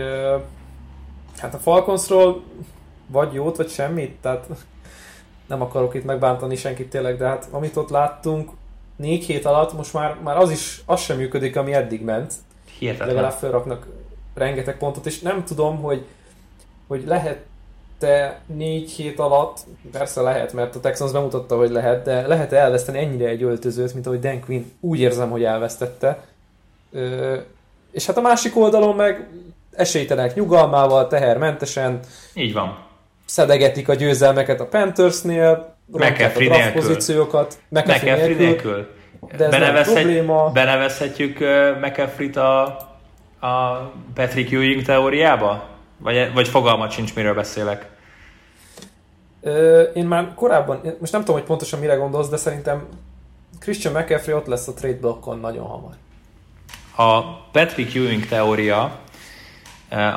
hát a Falconsról vagy jót, vagy semmit, tehát nem akarok itt megbántani senkit tényleg, de hát amit ott láttunk, négy hét alatt most már, már az is, az sem működik, ami eddig ment. Hihetetlen. Legalább felraknak rengeteg pontot, és nem tudom, hogy, hogy lehet te négy hét alatt, persze lehet, mert a Texans bemutatta, hogy lehet, de lehet elveszteni ennyire egy öltözőt, mint ahogy Dan Quinn úgy érzem, hogy elvesztette. Ö, és hát a másik oldalon meg esélytelenek nyugalmával, tehermentesen. Így van. Szedegetik a győzelmeket a Panthersnél, McAfee a draft pozíciókat. McAfee nélkül. nélkül. De ez Benevezhet, probléma. Benevezhetjük uh, McAfee-t a, a Patrick Ewing teóriába? Vagy, vagy fogalmat sincs, miről beszélek? Ö, én már korábban, most nem tudom, hogy pontosan mire gondolsz, de szerintem Christian McCaffrey ott lesz a trade blockon nagyon hamar. A Patrick Ewing teória,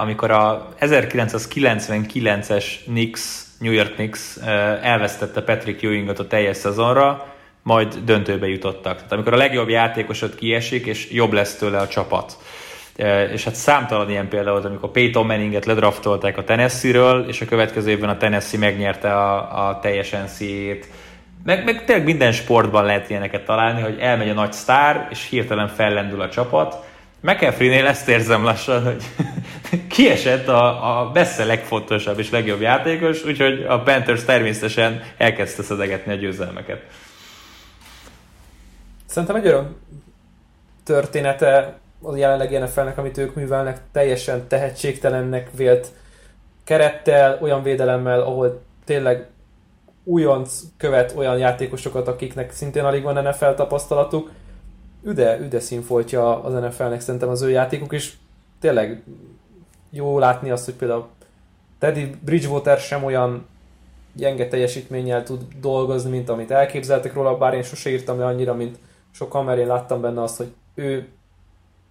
amikor a 1999-es Knicks, New York Knicks elvesztette Patrick Ewingot a teljes szezonra, majd döntőbe jutottak. Tehát amikor a legjobb játékosod kiesik, és jobb lesz tőle a csapat és hát számtalan ilyen példa volt, amikor Peyton Manninget ledraftolták a Tennessee-ről, és a következő évben a Tennessee megnyerte a, a teljes NCAA-t. Meg, meg tényleg minden sportban lehet ilyeneket találni, hogy elmegy a nagy sztár, és hirtelen fellendül a csapat. McAfee-nél ezt érzem lassan, hogy kiesett a, a messze legfontosabb és legjobb játékos, úgyhogy a Panthers természetesen elkezdte szedegetni a győzelmeket. Szerintem egy öröm története a jelenlegi NFL-nek, amit ők művelnek, teljesen tehetségtelennek vélt kerettel, olyan védelemmel, ahol tényleg újonc követ olyan játékosokat, akiknek szintén alig van NFL tapasztalatuk. Üde, üde színfoltja az NFL-nek szerintem az ő játékuk, és tényleg jó látni azt, hogy például Teddy Bridgewater sem olyan gyenge teljesítménnyel tud dolgozni, mint amit elképzeltek róla, bár én sose írtam le annyira, mint sokan, mert én láttam benne azt, hogy ő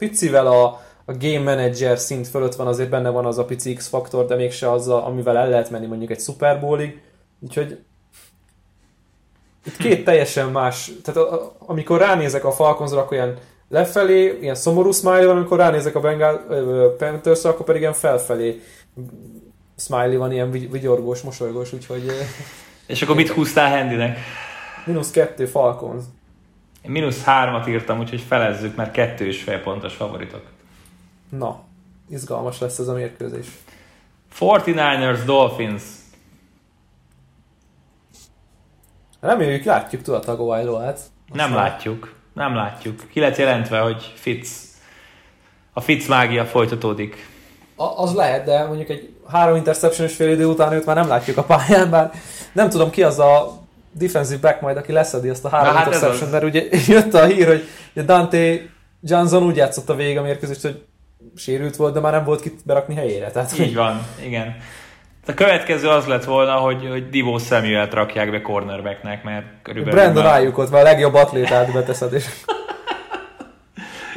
picivel a, a game manager szint fölött van, azért benne van az a pici X-faktor, de mégse az, a, amivel el lehet menni mondjuk egy Super Bowlig. Úgyhogy itt két teljesen más, tehát a, a, amikor ránézek a Falconsra, akkor ilyen lefelé, ilyen szomorú smiley van, amikor ránézek a Bengal panthers akkor pedig ilyen felfelé smiley van, ilyen vigyorgós, mosolygós, úgyhogy... És akkor mit húztál Handynek? Minusz kettő Falcons. Én mínusz hármat írtam, úgyhogy felezzük, mert kettő és fél pontos favoritok. Na, izgalmas lesz ez a mérkőzés. 49ers Dolphins. Reméljük látjuk tudod a Tagovailoát. Nem látjuk. Nem látjuk. Ki lett jelentve, hogy Fitz, a Fitz mágia folytatódik. A, az lehet, de mondjuk egy három interception fél idő után őt már nem látjuk a pályán, bár nem tudom ki az a defensive back majd, aki leszedi azt a három hát interception, mert ugye jött a hír, hogy Dante Johnson úgy játszott a vége a mérkőzést, hogy sérült volt, de már nem volt kit berakni helyére. Tehát, Így van, igen. A következő az lett volna, hogy, hogy Divo Samuel-t rakják be cornerbacknek, mert körülbelül... Brandon már... ott van a legjobb atlétát beteszed, és...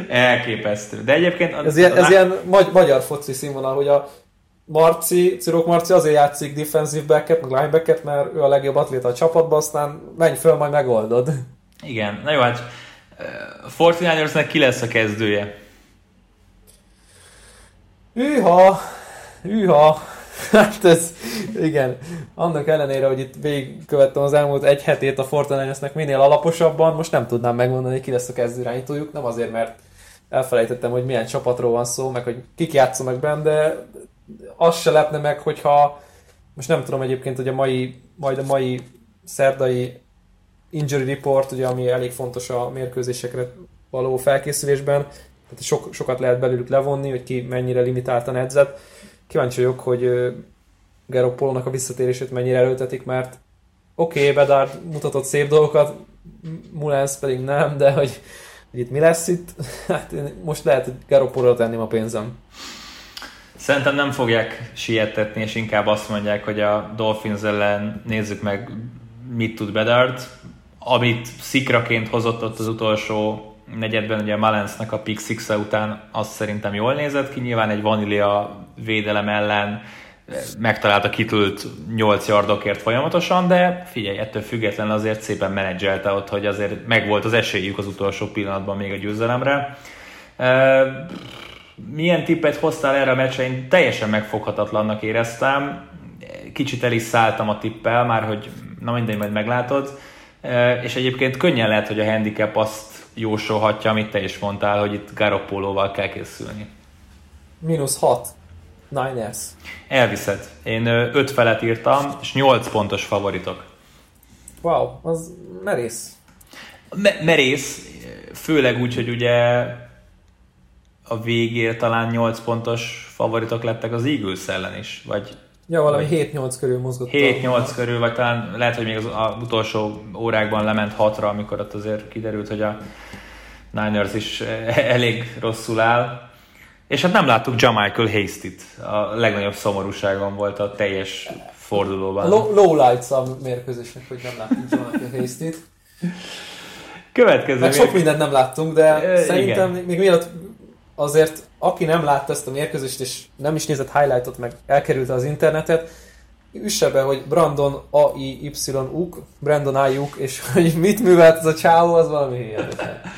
Elképesztő. De egyébként... A, ez, ilyen, a... ez ilyen magy- magyar foci színvonal, hogy a Marci, Cirok Marci azért játszik defensive backet, meg linebacket, mert ő a legjobb atléta a csapatban, aztán menj föl, majd megoldod. Igen, na jó, hát 49 ki lesz a kezdője? Hűha, hűha, hát ez, igen, annak ellenére, hogy itt végigkövettem az elmúlt egy hetét a Fortnite-nek minél alaposabban, most nem tudnám megmondani, ki lesz a kezdőrányítójuk, nem azért, mert elfelejtettem, hogy milyen csapatról van szó, meg hogy kik játszanak benne, de az se lepne meg, hogyha most nem tudom egyébként, hogy a mai, majd a mai szerdai injury report, ugye, ami elég fontos a mérkőzésekre való felkészülésben, tehát sok, sokat lehet belőlük levonni, hogy ki mennyire limitáltan edzett. Kíváncsi vagyok, hogy Garoppolónak a visszatérését mennyire erőltetik, mert oké, okay, Bedard mutatott szép dolgokat, Mulensz pedig nem, de hogy, hogy itt mi lesz itt, hát most lehet, hogy Garoppolóra tenném a pénzem. Szerintem nem fogják sietetni, és inkább azt mondják, hogy a Dolphins ellen nézzük meg, mit tud Bedard. Amit szikraként hozott ott az utolsó negyedben, ugye a Malensnek a pick six után, az szerintem jól nézett ki. Nyilván egy vanília védelem ellen megtalálta kitült 8 yardokért folyamatosan, de figyelj, ettől független azért szépen menedzselte ott, hogy azért megvolt az esélyük az utolsó pillanatban még a győzelemre milyen tippet hoztál erre a meccsre? Én teljesen megfoghatatlannak éreztem. Kicsit el is szálltam a tippel, már hogy na mindegy, majd meglátod. És egyébként könnyen lehet, hogy a handicap azt jósolhatja, amit te is mondtál, hogy itt Garoppolóval kell készülni. Mínusz 6. Niners. Elviszed. Én 5 felet írtam, és 8 pontos favoritok. Wow, az merész. Me- merész, főleg úgy, hogy ugye a végére talán 8 pontos favoritok lettek az Eagles ellen is, vagy Ja, valami 7-8 körül mozgott. 7-8 körül, vagy talán lehet, hogy még az, az utolsó órákban lement 6-ra, amikor ott azért kiderült, hogy a Niners is elég rosszul áll. És hát nem láttuk Jamichael Hasty-t. A legnagyobb szomorúságon volt a teljes fordulóban. Low, low lights a mérkőzésnek, hogy nem láttuk Jamichael Hasty-t. Következő Meg sok mindent nem láttunk, de e, szerintem igen. még mielőtt azért aki nem látta ezt a mérkőzést, és nem is nézett highlightot, meg elkerülte az internetet, üsse be, hogy Brandon A-I-Y-uk, Brandon Ayuk, és hogy mit művelt ez a csávó, az valami hihetetlen.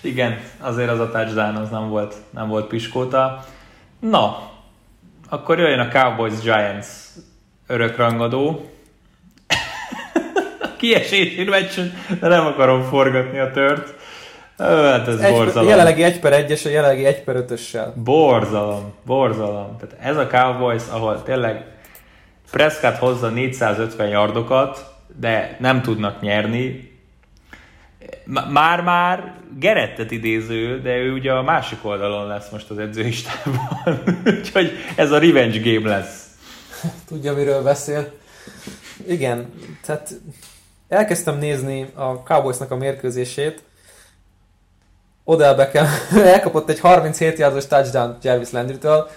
Igen, azért az a touchdown az nem volt, nem volt piskóta. Na, akkor jöjjön a Cowboys Giants örökrangadó. Kiesési meccsen, de nem akarom forgatni a tört. Hát ez egy, borzalom. Jelenlegi 1 per 1-es, a jelenlegi 1 per 5-össel. Borzalom, borzalom. Tehát ez a Cowboys, ahol tényleg Prescott hozza 450 yardokat, de nem tudnak nyerni. Már-már Gerettet idéző, de ő ugye a másik oldalon lesz most az edzőistában. Úgyhogy ez a revenge game lesz. Tudja, miről beszél. Igen, tehát elkezdtem nézni a Cowboysnak a mérkőzését, Odell Beckham elkapott egy 37 yardos touchdown Jarvis Landry-től.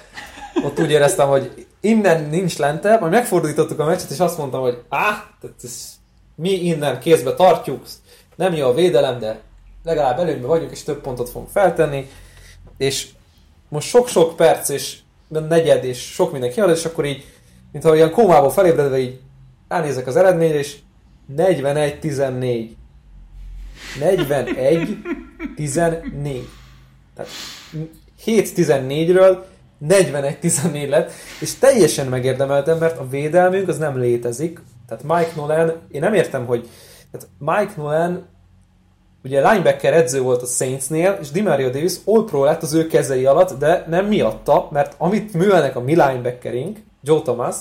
Ott úgy éreztem, hogy innen nincs lentebb, majd megfordítottuk a meccset, és azt mondtam, hogy áh, tehát mi innen kézbe tartjuk, nem jó a védelem, de legalább előnyben vagyunk, és több pontot fogunk feltenni, és most sok-sok perc, és negyed, és sok minden kiad, és akkor így, mintha olyan kómából felébredve így ránézek az eredményre, és 41-14. 41-14. Tehát 7-14-ről 41-14 lett, és teljesen megérdemeltem, mert a védelmünk az nem létezik. Tehát Mike Nolan, én nem értem, hogy tehát Mike Nolan ugye linebacker edző volt a Saintsnél, és Dimario Davis all pro lett az ő kezei alatt, de nem miatta, mert amit művelnek a mi linebackerink, Joe Thomas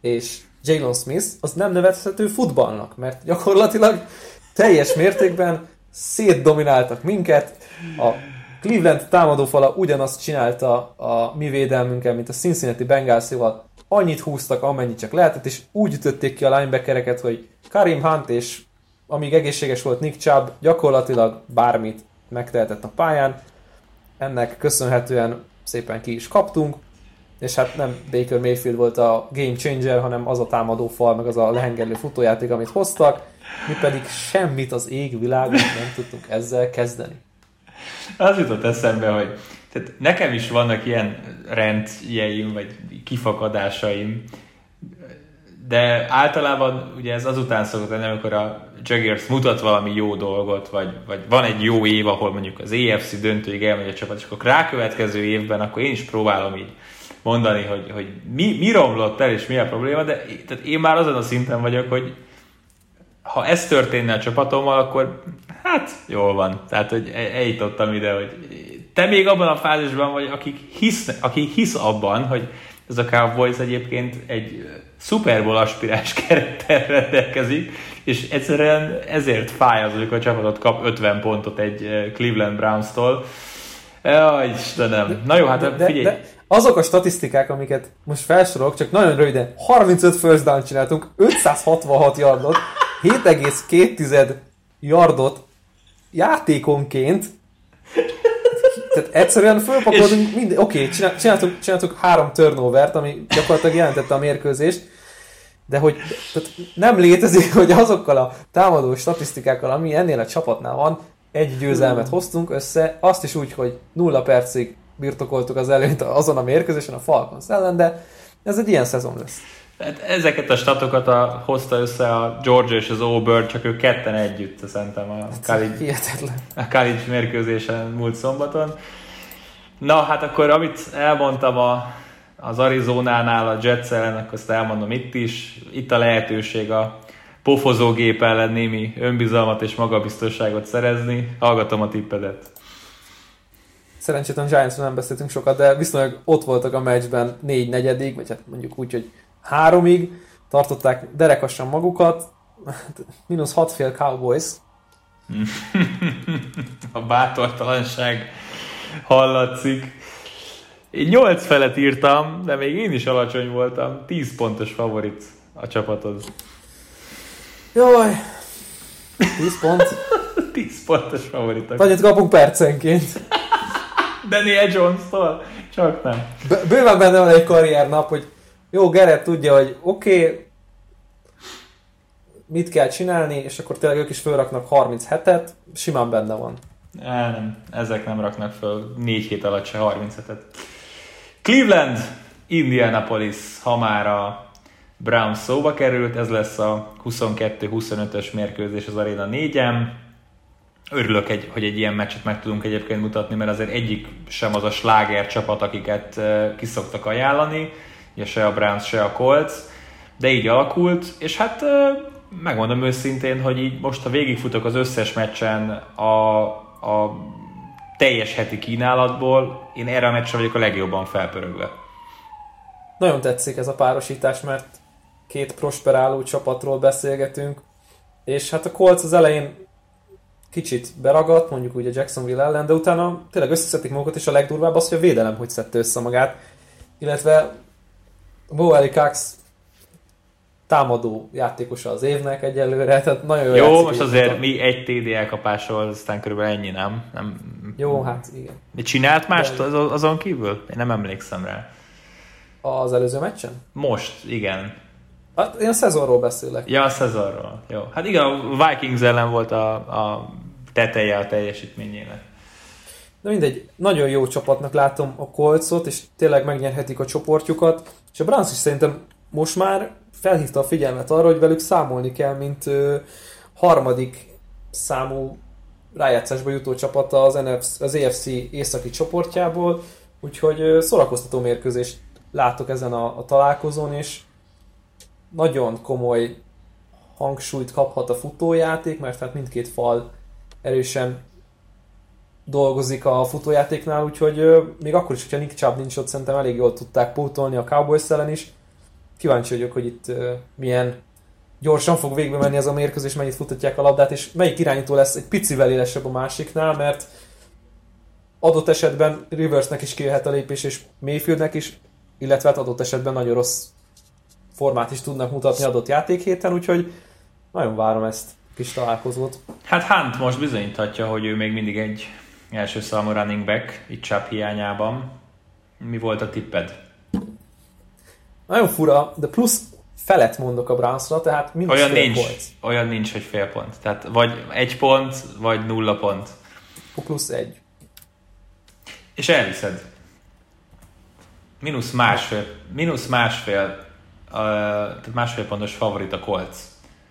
és Jalen Smith, az nem nevezhető futballnak, mert gyakorlatilag teljes mértékben szétdomináltak minket, a Cleveland támadófala ugyanazt csinálta a mi védelmünkkel, mint a Cincinnati Bengalsival. Annyit húztak, amennyit csak lehetett, és úgy ütötték ki a linebackereket, hogy Karim Hunt és amíg egészséges volt Nick Chubb, gyakorlatilag bármit megtehetett a pályán. Ennek köszönhetően szépen ki is kaptunk, és hát nem Baker Mayfield volt a game changer, hanem az a támadó fal, meg az a lehengerlő futójáték, amit hoztak, mi pedig semmit az égvilágon nem tudtunk ezzel kezdeni. Az jutott eszembe, hogy tehát nekem is vannak ilyen rendjeim, vagy kifakadásaim, de általában ugye ez azután szokott lenni, amikor a Jaggers mutat valami jó dolgot, vagy, vagy van egy jó év, ahol mondjuk az EFC döntőig elmegy a csapat, és akkor rákövetkező évben akkor én is próbálom így mondani, hogy, hogy mi, mi romlott el, és mi a probléma, de tehát én már azon a szinten vagyok, hogy ha ez történne a csapatommal, akkor hát jól van. Tehát, hogy e, eljutottam ide, hogy te még abban a fázisban vagy, akik hisz, aki hisz abban, hogy ez a Cowboys egyébként egy Super Bowl aspiráns kerettel rendelkezik, és egyszerűen ezért fáj az, hogy a csapatot kap 50 pontot egy Cleveland Browns-tól. Jaj, Istenem. Na jó, hát de, figyelj. De, de azok a statisztikák, amiket most felsorolok, csak nagyon röviden, 35 first down csináltunk, 566 yardot, 7,2 yardot játékonként, tehát egyszerűen fölpakoltunk minden, oké, okay, csináltuk, csináltuk három turnovert, ami gyakorlatilag jelentette a mérkőzést, de hogy tehát nem létezik, hogy azokkal a támadó statisztikákkal, ami ennél a csapatnál van, egy győzelmet hoztunk össze, azt is úgy, hogy nulla percig birtokoltuk az előnyt azon a mérkőzésen a Falcons ellen, de ez egy ilyen szezon lesz. Hát ezeket a statokat a, hozta össze a Georgia és az Auburn, csak ők ketten együtt, szerintem a hát, college, a college mérkőzésen múlt szombaton. Na, hát akkor amit elmondtam a, az Arizonánál a Jets ellen, akkor azt elmondom itt is. Itt a lehetőség a pofozógép ellen némi önbizalmat és magabiztosságot szerezni. Hallgatom a tippedet. Szerencsétlen giants nem beszéltünk sokat, de viszonylag ott voltak a meccsben négy negyedik, vagy hát mondjuk úgy, hogy háromig, tartották derekasan magukat, mínusz hat fél Cowboys. a bátortalanság hallatszik. Én 8 felet írtam, de még én is alacsony voltam. 10 pontos favorit a csapatod. Jaj, 10 pont. 10 pontos favoritok. Annyit kapunk percenként. Daniel Jones-tól? Csak nem. B- bőven benne van egy karriernap, hogy jó, Gerett tudja, hogy oké, okay, mit kell csinálni, és akkor tényleg ők is felraknak 37-et, simán benne van. Nem, ezek nem raknak föl 4 hét alatt se 37-et. Cleveland, Indianapolis, ha már a Browns szóba került, ez lesz a 22-25-ös mérkőzés az Arena 4-en. Örülök, egy, hogy egy ilyen meccset meg tudunk egyébként mutatni, mert azért egyik sem az a sláger csapat, akiket kiszoktak ajánlani ugye se a Browns, se a Colts, de így alakult, és hát megmondom őszintén, hogy így most, ha végigfutok az összes meccsen a, a teljes heti kínálatból, én erre a meccsre vagyok a legjobban felpörögve. Nagyon tetszik ez a párosítás, mert két prosperáló csapatról beszélgetünk, és hát a Colts az elején kicsit beragadt, mondjuk úgy a Jacksonville ellen, de utána tényleg összeszedik magukat, és a legdurvább az, hogy a védelem hogy szedte össze magát, illetve Boeli Cox támadó játékosa az évnek egyelőre, tehát nagyon jó Jó, most azért tudom. mi egy TD elkapásról, aztán körülbelül ennyi, nem? nem jó, hát igen. Mi csinált mást De... azon kívül? Én nem emlékszem rá. Az előző meccsen? Most, igen. Hát én a szezonról beszélek. Ja, a szezonról. Jó. Hát igen, a Vikings ellen volt a, a teteje a teljesítményének. De mindegy, nagyon jó csapatnak látom a Colcot, és tényleg megnyerhetik a csoportjukat, és a Browns is szerintem most már felhívta a figyelmet arra, hogy velük számolni kell, mint ö, harmadik számú rájátszásba jutó csapata az, NFC, az AFC északi csoportjából, úgyhogy ö, szórakoztató mérkőzést látok ezen a, a találkozón, és nagyon komoly hangsúlyt kaphat a futójáték, mert hát mindkét fal erősen dolgozik a futójátéknál, úgyhogy még akkor is, hogyha Nick Chubb nincs ott, szerintem elég jól tudták pótolni a Cowboys ellen is. Kíváncsi vagyok, hogy itt milyen gyorsan fog végbe menni ez a mérkőzés, mennyit futatják a labdát, és melyik irányító lesz egy picivel élesebb a másiknál, mert adott esetben Riversnek is kijöhet a lépés, és Mayfieldnek is, illetve hát adott esetben nagyon rossz formát is tudnak mutatni adott játékhéten, úgyhogy nagyon várom ezt a kis találkozót. Hát Hunt most bizonyíthatja, hogy ő még mindig egy első számú running back, itt Chubb hiányában. Mi volt a tipped? Nagyon fura, de plusz felet mondok a Brownsra, tehát mínusz Olyan fél nincs, volt. olyan nincs, hogy fél pont. Tehát vagy egy pont, vagy nulla pont. Plusz egy. És elviszed. Mínusz másfél, mínusz másfél, uh, tehát másfél pontos favorit a Colts.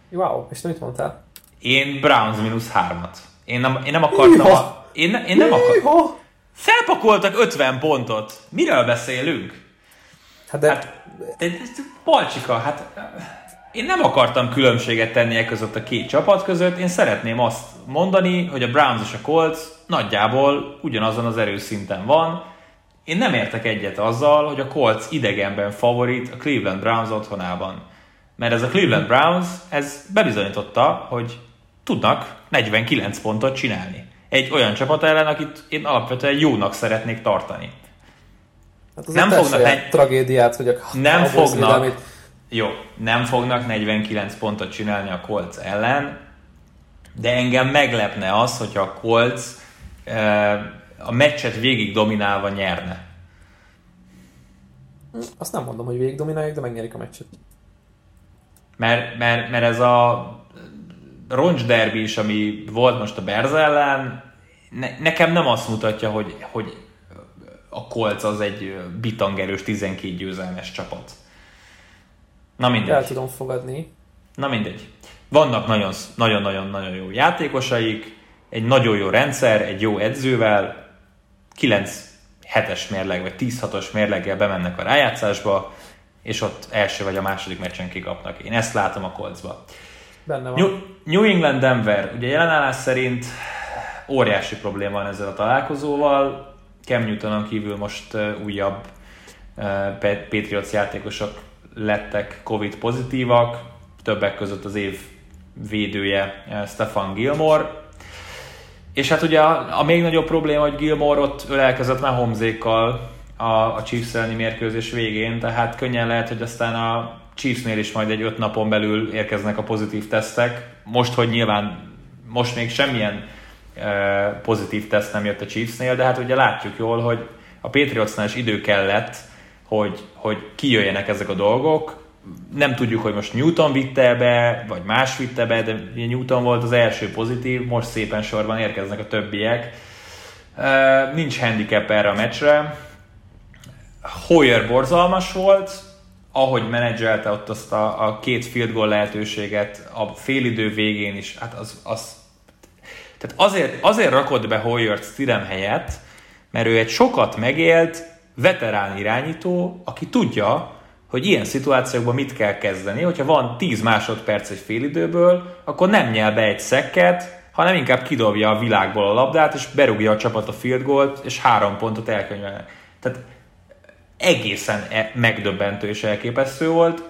Wow, és te mit mondtál? Én Browns mínusz hármat. Én nem, én nem akartam... Iha! A, én, én nem. Iha! Felpakoltak 50 pontot. Miről beszélünk? Hát de, Hát, de, de, Balcsika, hát én nem akartam különbséget tenni e között a két csapat között, én szeretném azt mondani, hogy a Browns és a Colts nagyjából ugyanazon az erőszinten van. Én nem értek egyet azzal, hogy a Colts idegenben favorit a Cleveland Browns otthonában. Mert ez a Cleveland Browns, ez bebizonyította, hogy tudnak 49 pontot csinálni. Egy olyan csapat ellen, akit én alapvetően jónak szeretnék tartani. hát az nem fognak egy- tragédiát, hogy a Nem fognak. védelmét- Jó, nem fognak 49 pontot csinálni a Colts ellen, de engem meglepne az, hogyha a Colts a meccset végig dominálva nyerne. Azt nem mondom, hogy végig domináljuk, de megnyerik a meccset. Mert, mert, mert ez a roncs derbi is, ami volt most a Berz ellen, ne, nekem nem azt mutatja, hogy, hogy a Colts az egy bitangerős 12 győzelmes csapat. Na mindegy. El tudom fogadni. Na mindegy. Vannak nagyon- nagyon-nagyon-nagyon jó játékosaik, egy nagyon jó rendszer, egy jó edzővel, 9 hetes mérleg, vagy 10-6-os mérleggel bemennek a rájátszásba, és ott első vagy a második meccsen kikapnak. Én ezt látom a kolcba. Benne van. New, New England Denver, ugye jelenállás szerint óriási probléma van ezzel a találkozóval. Cam Newtonon kívül most újabb Pa- Patriots játékosok lettek Covid pozitívak, többek között az év védője Stefan Gilmore. És hát ugye a, a még nagyobb probléma, hogy Gilmore ott ölelkezett Mahomzékkal a, a Chiefs mérkőzés végén, tehát könnyen lehet, hogy aztán a Chiefsnél is majd egy öt napon belül érkeznek a pozitív tesztek. Most, hogy nyilván most még semmilyen e, pozitív teszt nem jött a Chiefsnél, de hát ugye látjuk jól, hogy a Patriotsnál is idő kellett, hogy, hogy kijöjjenek ezek a dolgok. Nem tudjuk, hogy most Newton vitte be, vagy más vitte be, de Newton volt az első pozitív, most szépen sorban érkeznek a többiek. E, nincs handicap erre a meccsre. Hoyer borzalmas volt, ahogy menedzselte ott azt a, a két field goal lehetőséget a félidő végén is, hát az, az tehát azért, azért rakott be Hoyert Stidham helyett, mert ő egy sokat megélt veterán irányító, aki tudja, hogy ilyen szituációkban mit kell kezdeni, hogyha van 10 másodperc egy félidőből, akkor nem nyel be egy szekket, hanem inkább kidobja a világból a labdát, és berúgja a csapat a field goalt, és három pontot elkönyvelnek. Tehát egészen e- megdöbbentő és elképesztő volt.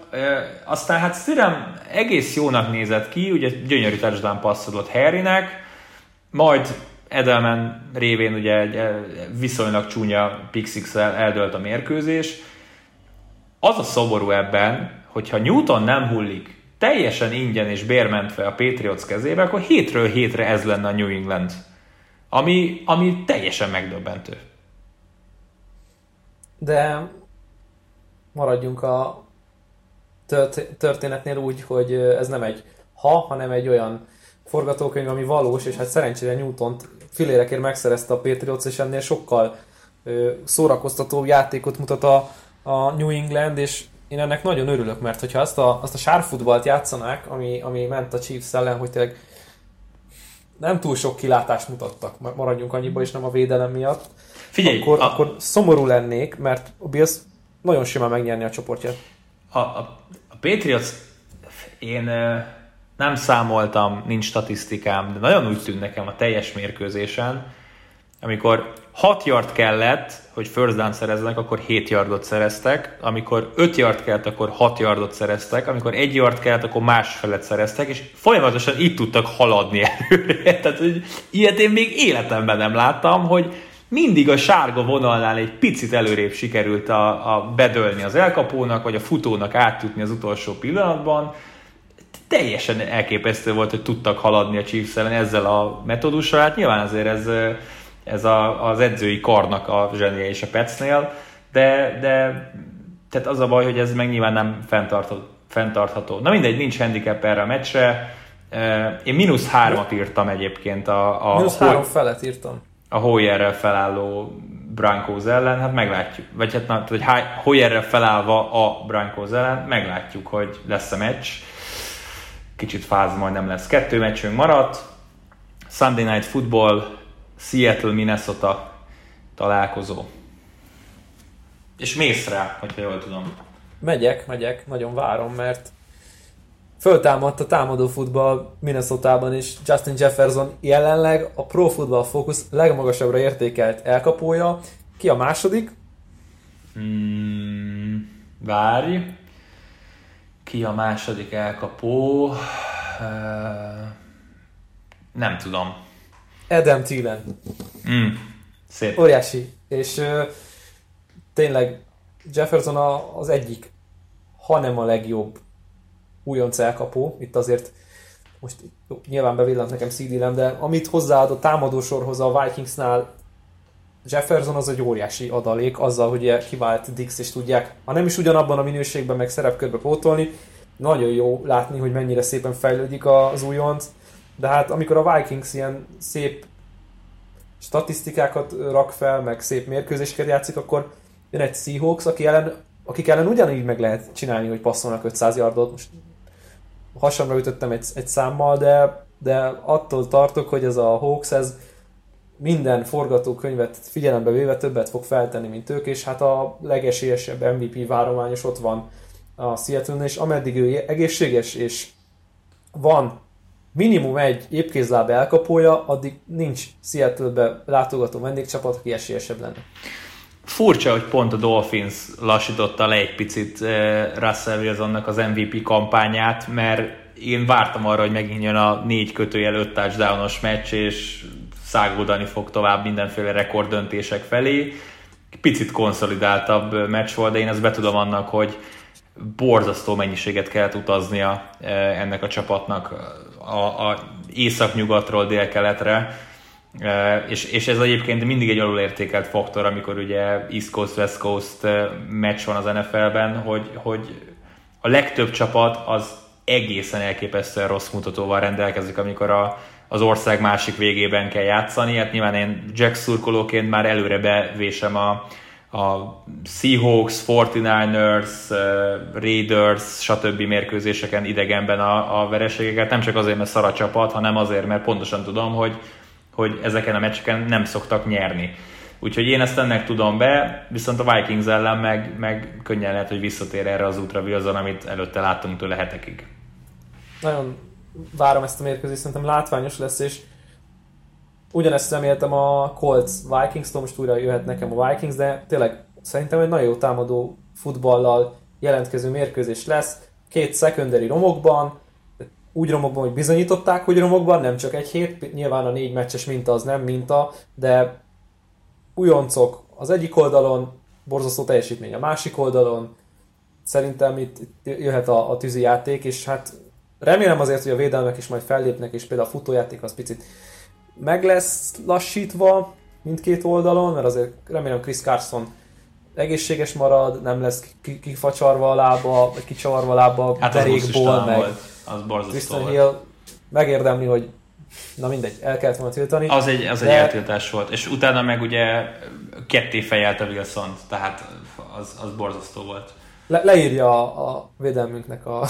Aztán hát Stidham egész jónak nézett ki, ugye gyönyörű touchdown passzolott Harrynek, majd Edelman révén ugye egy e, viszonylag csúnya pick eldölt a mérkőzés. Az a szomorú ebben, hogyha Newton nem hullik teljesen ingyen és bérmentve a Patriots kezébe, akkor hétről hétre ez lenne a New England. Ami, ami teljesen megdöbbentő. De maradjunk a történetnél úgy, hogy ez nem egy ha, hanem egy olyan forgatókönyv, ami valós, és hát szerencsére Newton filérekért megszerezte a Patriots, és ennél sokkal szórakoztató játékot mutat a, a New England, és én ennek nagyon örülök, mert hogyha azt a, azt a sárfutballt játszanák, ami, ami ment a Chiefs ellen, hogy tényleg nem túl sok kilátást mutattak, maradjunk annyiba, és nem a védelem miatt, Figyelj, akkor, a... akkor szomorú lennék, mert a Bills nagyon simán megnyerni a csoportját. A, a, a Patriots, én nem számoltam, nincs statisztikám, de nagyon úgy tűnt nekem a teljes mérkőzésen, amikor 6 yard kellett, hogy first down szereznek, akkor 7 yardot szereztek, amikor 5 yard kellett, akkor 6 yardot szereztek, amikor 1 yard kellett, akkor másfelet szereztek, és folyamatosan itt tudtak haladni előre. Tehát, hogy ilyet én még életemben nem láttam, hogy mindig a sárga vonalnál egy picit előrébb sikerült a, a bedölni az elkapónak, vagy a futónak átjutni az utolsó pillanatban. Teljesen elképesztő volt, hogy tudtak haladni a Chiefs ellen ezzel a metódussal. Hát nyilván azért ez, ez a, az edzői karnak a zsenie és a Petsnél, de, de tehát az a baj, hogy ez meg nyilván nem fenntartható. fenntartható. Na mindegy, nincs handicap erre a meccsre. Én mínusz hármat írtam egyébként a... a mínusz három felet írtam a Hoyerrel felálló Broncos ellen, hát meglátjuk. Vagy hát na, hogy Hoyerrel felállva a Broncos ellen, meglátjuk, hogy lesz a meccs. Kicsit fáz, majd nem lesz. Kettő meccsünk maradt. Sunday Night Football, Seattle, Minnesota találkozó. És mész rá, hogyha jól tudom. Megyek, megyek, nagyon várom, mert föltámadt a támadó futball Minnesota-ban is. Justin Jefferson jelenleg a Pro Football Focus legmagasabbra értékelt elkapója. Ki a második? Hmm, várj. Ki a második elkapó? Uh, nem tudom. Adam Thielen. Mm, szép. Óriási. És uh, tényleg Jefferson a, az egyik, hanem a legjobb újonc elkapó, itt azért most jó, nyilván bevillant nekem CD de amit hozzáad a támadósorhoz a Vikingsnál Jefferson az egy óriási adalék azzal, hogy kivált Dix és tudják, ha nem is ugyanabban a minőségben meg szerepkörbe pótolni, nagyon jó látni, hogy mennyire szépen fejlődik az újonc, de hát amikor a Vikings ilyen szép statisztikákat rak fel, meg szép mérkőzéseket játszik, akkor jön egy Seahawks, aki ellen, akik ellen ugyanígy meg lehet csinálni, hogy passzolnak 500 yardot. Most hasamra ütöttem egy, egy számmal, de, de attól tartok, hogy ez a Hawks, ez minden forgatókönyvet figyelembe véve többet fog feltenni, mint ők, és hát a legesélyesebb MVP várományos ott van a seattle és ameddig ő egészséges, és van minimum egy épkézláb elkapója, addig nincs Seattle-be látogató vendégcsapat, aki esélyesebb lenne. Furcsa, hogy pont a Dolphins lassította le egy picit eh, Russell Wilsonnak az MVP kampányát, mert én vártam arra, hogy megint jön a négy kötőjel öt touchdownos meccs, és száguldani fog tovább mindenféle rekorddöntések felé. Picit konszolidáltabb meccs volt, de én ezt betudom annak, hogy borzasztó mennyiséget kellett utaznia eh, ennek a csapatnak a, a észak-nyugatról dél-keletre, és, és ez egyébként mindig egy alulértékelt faktor, amikor ugye East Coast, West Coast meccs van az NFL-ben, hogy, hogy a legtöbb csapat az egészen elképesztően rossz mutatóval rendelkezik, amikor a, az ország másik végében kell játszani. Hát nyilván én Jack szurkolóként már előre bevésem a, a Seahawks, 49ers, Raiders, stb. mérkőzéseken idegenben a, a vereségeket. Nem csak azért, mert szar a csapat, hanem azért, mert pontosan tudom, hogy hogy ezeken a meccseken nem szoktak nyerni. Úgyhogy én ezt ennek tudom be, viszont a Vikings ellen meg, meg könnyen lehet, hogy visszatér erre az útra Wilson, amit előtte láttunk tőle hetekig. Nagyon várom ezt a mérkőzést, szerintem látványos lesz, és ugyanezt reméltem a Colts Vikings-tól, most újra jöhet nekem a Vikings, de tényleg szerintem egy nagyon jó támadó futballal jelentkező mérkőzés lesz, két secondary romokban, úgy romokban, hogy bizonyították, hogy romokban, nem csak egy hét, nyilván a négy meccses minta az nem minta, de újoncok az egyik oldalon, borzasztó teljesítmény a másik oldalon, szerintem itt, jöhet a, a tűzi játék, és hát remélem azért, hogy a védelmek is majd fellépnek, és például a futójáték az picit meg lesz lassítva mindkét oldalon, mert azért remélem Chris Carson egészséges marad, nem lesz kifacsarva a lába, vagy kicsavarva a lába hát derékból, meg volt. Az borzasztó Tristan Hill megérdemli, hogy na mindegy, el kellett volna tiltani. Az egy, az de... egy eltiltás volt, és utána meg ugye ketté fejelte wilson tehát az, az borzasztó volt. Le, leírja a, a védelmünknek a,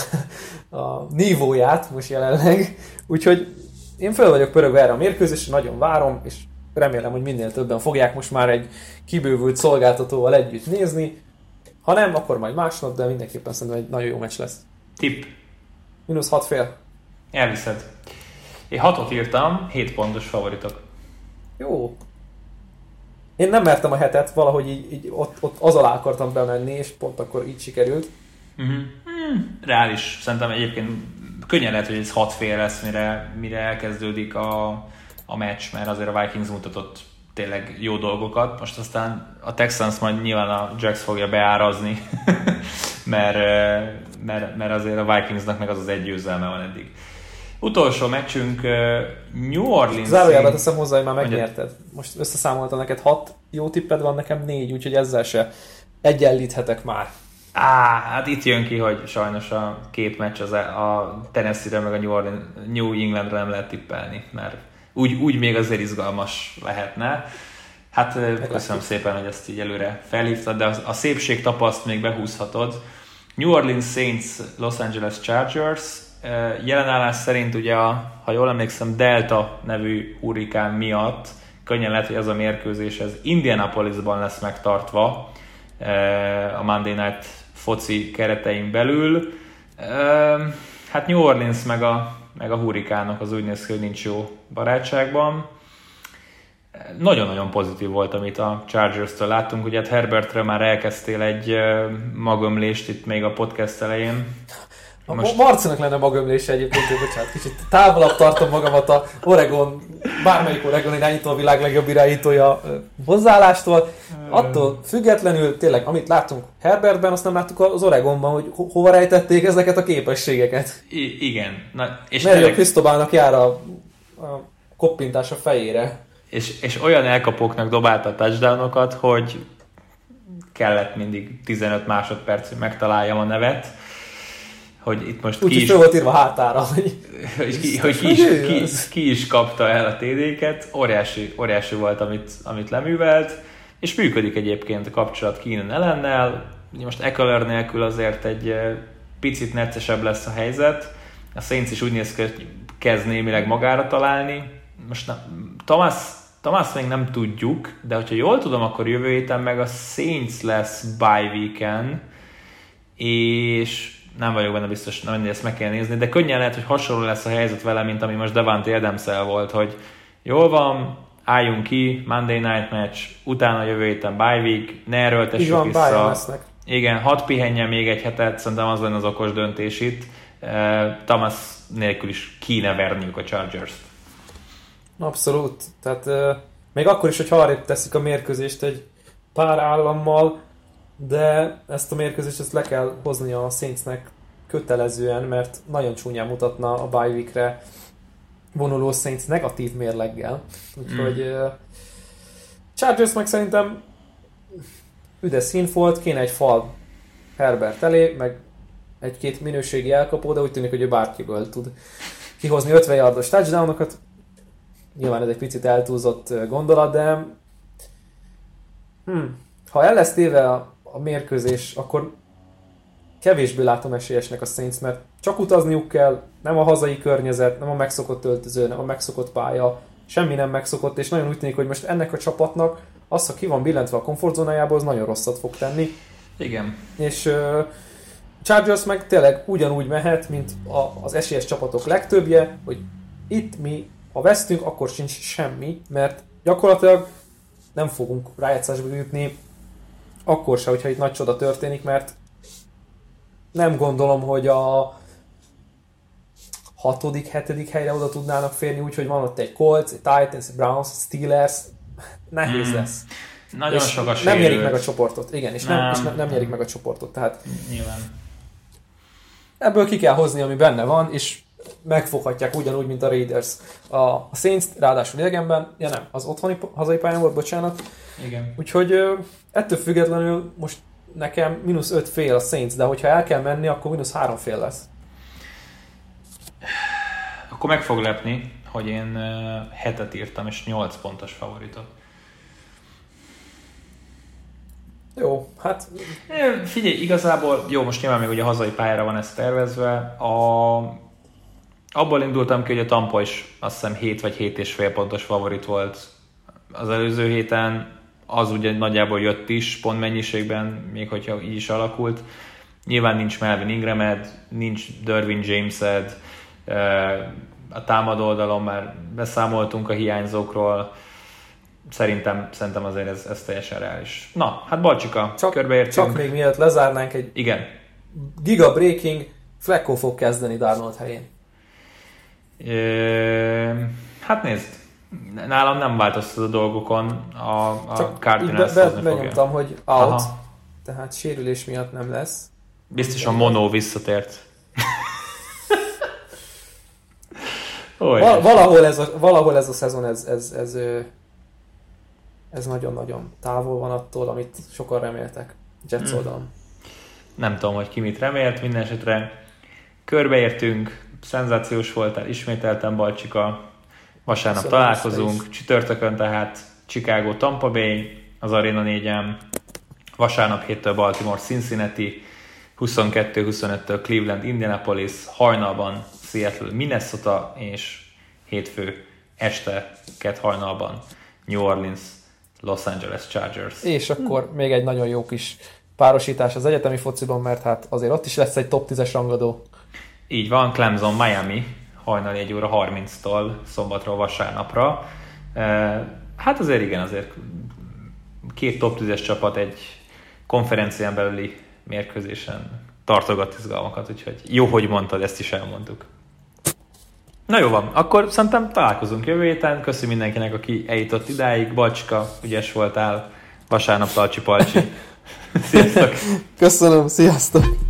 a nívóját most jelenleg, úgyhogy én föl vagyok pörögve erre a mérkőzésre, nagyon várom, és remélem, hogy minél többen fogják most már egy kibővült szolgáltatóval együtt nézni. Ha nem, akkor majd másnap, de mindenképpen szerintem egy nagyon jó meccs lesz. Tip. Minusz hat fél. Elviszed. Én hatot írtam, 7 pontos favoritok. Jó. Én nem mertem a hetet, valahogy így, így ott, ott az alá akartam bemenni, és pont akkor így sikerült. Uh-huh. Hmm, reális. Szerintem egyébként könnyen lehet, hogy ez hat fél lesz, mire, mire elkezdődik a, a meccs, mert azért a Vikings mutatott tényleg jó dolgokat. Most aztán a Texans majd nyilván a Jacks fogja beárazni, mert, mert, mert azért a Vikingsnak meg az az egy győzelme van eddig. Utolsó meccsünk New Orleans. Zárójelben teszem hozzá, hogy már megnyerted. Most összeszámoltam neked hat jó tipped van, nekem négy, úgyhogy ezzel se egyenlíthetek már. Á, hát itt jön ki, hogy sajnos a két meccs az a Tennessee-re meg a New, Orleans, New Englandre nem lehet tippelni, mert úgy, úgy még azért izgalmas lehetne. Hát köszönöm szépen, hogy ezt így előre felhívtad, de a szépség tapaszt még behúzhatod. New Orleans Saints, Los Angeles Chargers, jelenállás szerint ugye, ha jól emlékszem, Delta nevű hurrikán miatt könnyen lehet, hogy ez a mérkőzés ez Indianapolisban lesz megtartva a Monday Night foci keretein belül. Hát New Orleans meg a, meg a hurrikánok az úgy néz ki, hogy nincs jó barátságban. Nagyon-nagyon pozitív volt, amit a Chargers-től láttunk. Ugye hát Herbertre már elkezdtél egy magömlést itt még a podcast elején. Most... Marcinak lenne magömlése egyébként, bocsánat, kicsit távolabb tartom magamat a Oregon, bármelyik Oregon irányító a világ legjobb irányítója hozzáállástól. Attól függetlenül tényleg, amit láttunk Herbertben, azt nem láttuk az Oregonban, hogy ho- hova rejtették ezeket a képességeket. I- igen. Na, és Mert tényleg... a jár a, a koppintás a fejére. És, és olyan elkapóknak dobálta a touchdownokat, hogy kellett mindig 15 másodperc, hogy megtaláljam a nevet hogy itt most Úgy, ki is... volt írva hátára, hogy, hogy, ki, hogy ki, is, ki, ki, is kapta el a TD-ket, óriási, óriási volt, amit, amit leművelt, és működik egyébként a kapcsolat Keenan ellennel, most Eckler nélkül azért egy picit neccesebb lesz a helyzet, a Saints is úgy néz ki, hogy kezd némileg magára találni, most na, Thomas, Thomas még nem tudjuk, de hogyha jól tudom, akkor jövő héten meg a Saints lesz bye weekend, és nem vagyok benne biztos, nem ezt meg kell nézni, de könnyen lehet, hogy hasonló lesz a helyzet vele, mint ami most Devante adams volt, hogy jól van, álljunk ki, Monday Night Match, utána jövő héten bye week, ne erőltessük van, vissza. Igen, hat pihenjen még egy hetet, szerintem az lenne az okos döntés itt. Uh, Thomas nélkül is kéne verniük a Chargers-t. Abszolút. Tehát uh, még akkor is, hogy arrébb teszik a mérkőzést egy pár állammal, de ezt a mérkőzést ezt le kell hozni a Saintsnek kötelezően, mert nagyon csúnyán mutatna a bye weekre vonuló Saints negatív mérleggel. Úgyhogy mm. uh, Chargers meg szerintem üde színfolt, kéne egy fal Herbert elé, meg egy-két minőségi elkapó, de úgy tűnik, hogy ő bárkiből tud kihozni 50 yardos touchdownokat. Nyilván ez egy picit eltúlzott gondolat, de hmm, ha el lesz téve a a mérkőzés, akkor kevésbé látom esélyesnek a Saints, mert csak utazniuk kell, nem a hazai környezet, nem a megszokott öltöző, nem a megszokott pálya, semmi nem megszokott, és nagyon úgy tűnik, hogy most ennek a csapatnak az, ha ki van billentve a komfortzónájából, az nagyon rosszat fog tenni. Igen. És uh, Chargers meg tényleg ugyanúgy mehet, mint a, az esélyes csapatok legtöbbje, hogy itt mi, ha vesztünk, akkor sincs semmi, mert gyakorlatilag nem fogunk rájátszásba jutni, akkor se, hogyha itt nagy csoda történik, mert nem gondolom, hogy a hatodik, hetedik helyre oda tudnának férni, úgyhogy van ott egy Colts, egy Titans, egy Browns, egy Steelers, nehéz hmm. lesz. Nagyon és sok a Nem nyerik meg a csoportot, igen, és nem, nem, és nem, nem nyerik meg a csoportot, tehát Nyilván. ebből ki kell hozni, ami benne van, és megfoghatják ugyanúgy, mint a Raiders. A, Saints ráadásul idegenben, ja nem, az otthoni hazai pályán volt, bocsánat. Igen. Úgyhogy ettől függetlenül most nekem mínusz 5 fél a Saints, de hogyha el kell menni, akkor mínusz 3 fél lesz. Akkor meg fog lepni, hogy én hetet írtam, és 8 pontos favoritot. Jó, hát... Figyelj, igazából, jó, most nyilván még ugye a hazai pályára van ez tervezve. A, abból indultam ki, hogy a Tampa is azt hiszem 7 vagy 7 és fél pontos favorit volt az előző héten. Az ugye nagyjából jött is pont mennyiségben, még hogyha így is alakult. Nyilván nincs Melvin Ingramed, nincs Dervin Jamesed, a támadó oldalon már beszámoltunk a hiányzókról, szerintem, szerintem azért ez, ez teljesen reális. Na, hát Balcsika, csak, körbeértünk. Csak még mielőtt lezárnánk egy Igen. giga breaking, Flecko fog kezdeni Darnold helyén. Hát nézd, nálam nem változtat a dolgokon, a, a Cardinals be, be, benyomtam, hogy out, Aha. tehát sérülés miatt nem lesz. Biztosan Mono visszatért. Val- valahol, ez a, valahol ez a szezon, ez, ez, ez, ez nagyon-nagyon távol van attól, amit sokan reméltek Jets hmm. oldalon. Nem tudom, hogy ki mit remélt, minden esetre körbeértünk, szenzációs voltál, ismételtem Balcsika, vasárnap Köszönöm találkozunk, csütörtökön tehát Chicago Tampa Bay, az Arena 4-en, vasárnap héttől Baltimore Cincinnati, 22-25-től Cleveland Indianapolis, hajnalban Seattle Minnesota, és hétfő este kett hajnalban New Orleans Los Angeles Chargers. És akkor még egy nagyon jó kis párosítás az egyetemi fociban, mert hát azért ott is lesz egy top 10-es rangadó. Így van, Clemson Miami, hajnali 1 óra 30-tól szombatról vasárnapra. Hát azért igen, azért két top 10-es csapat egy konferencián belüli mérkőzésen tartogat izgalmakat, úgyhogy jó, hogy mondtad, ezt is elmondtuk. Na jó van, akkor szerintem találkozunk jövő héten. Köszönöm mindenkinek, aki eljutott idáig. Balcsika, ügyes voltál. Vasárnap talcsi palcsi. Sziasztok! Köszönöm, sziasztok!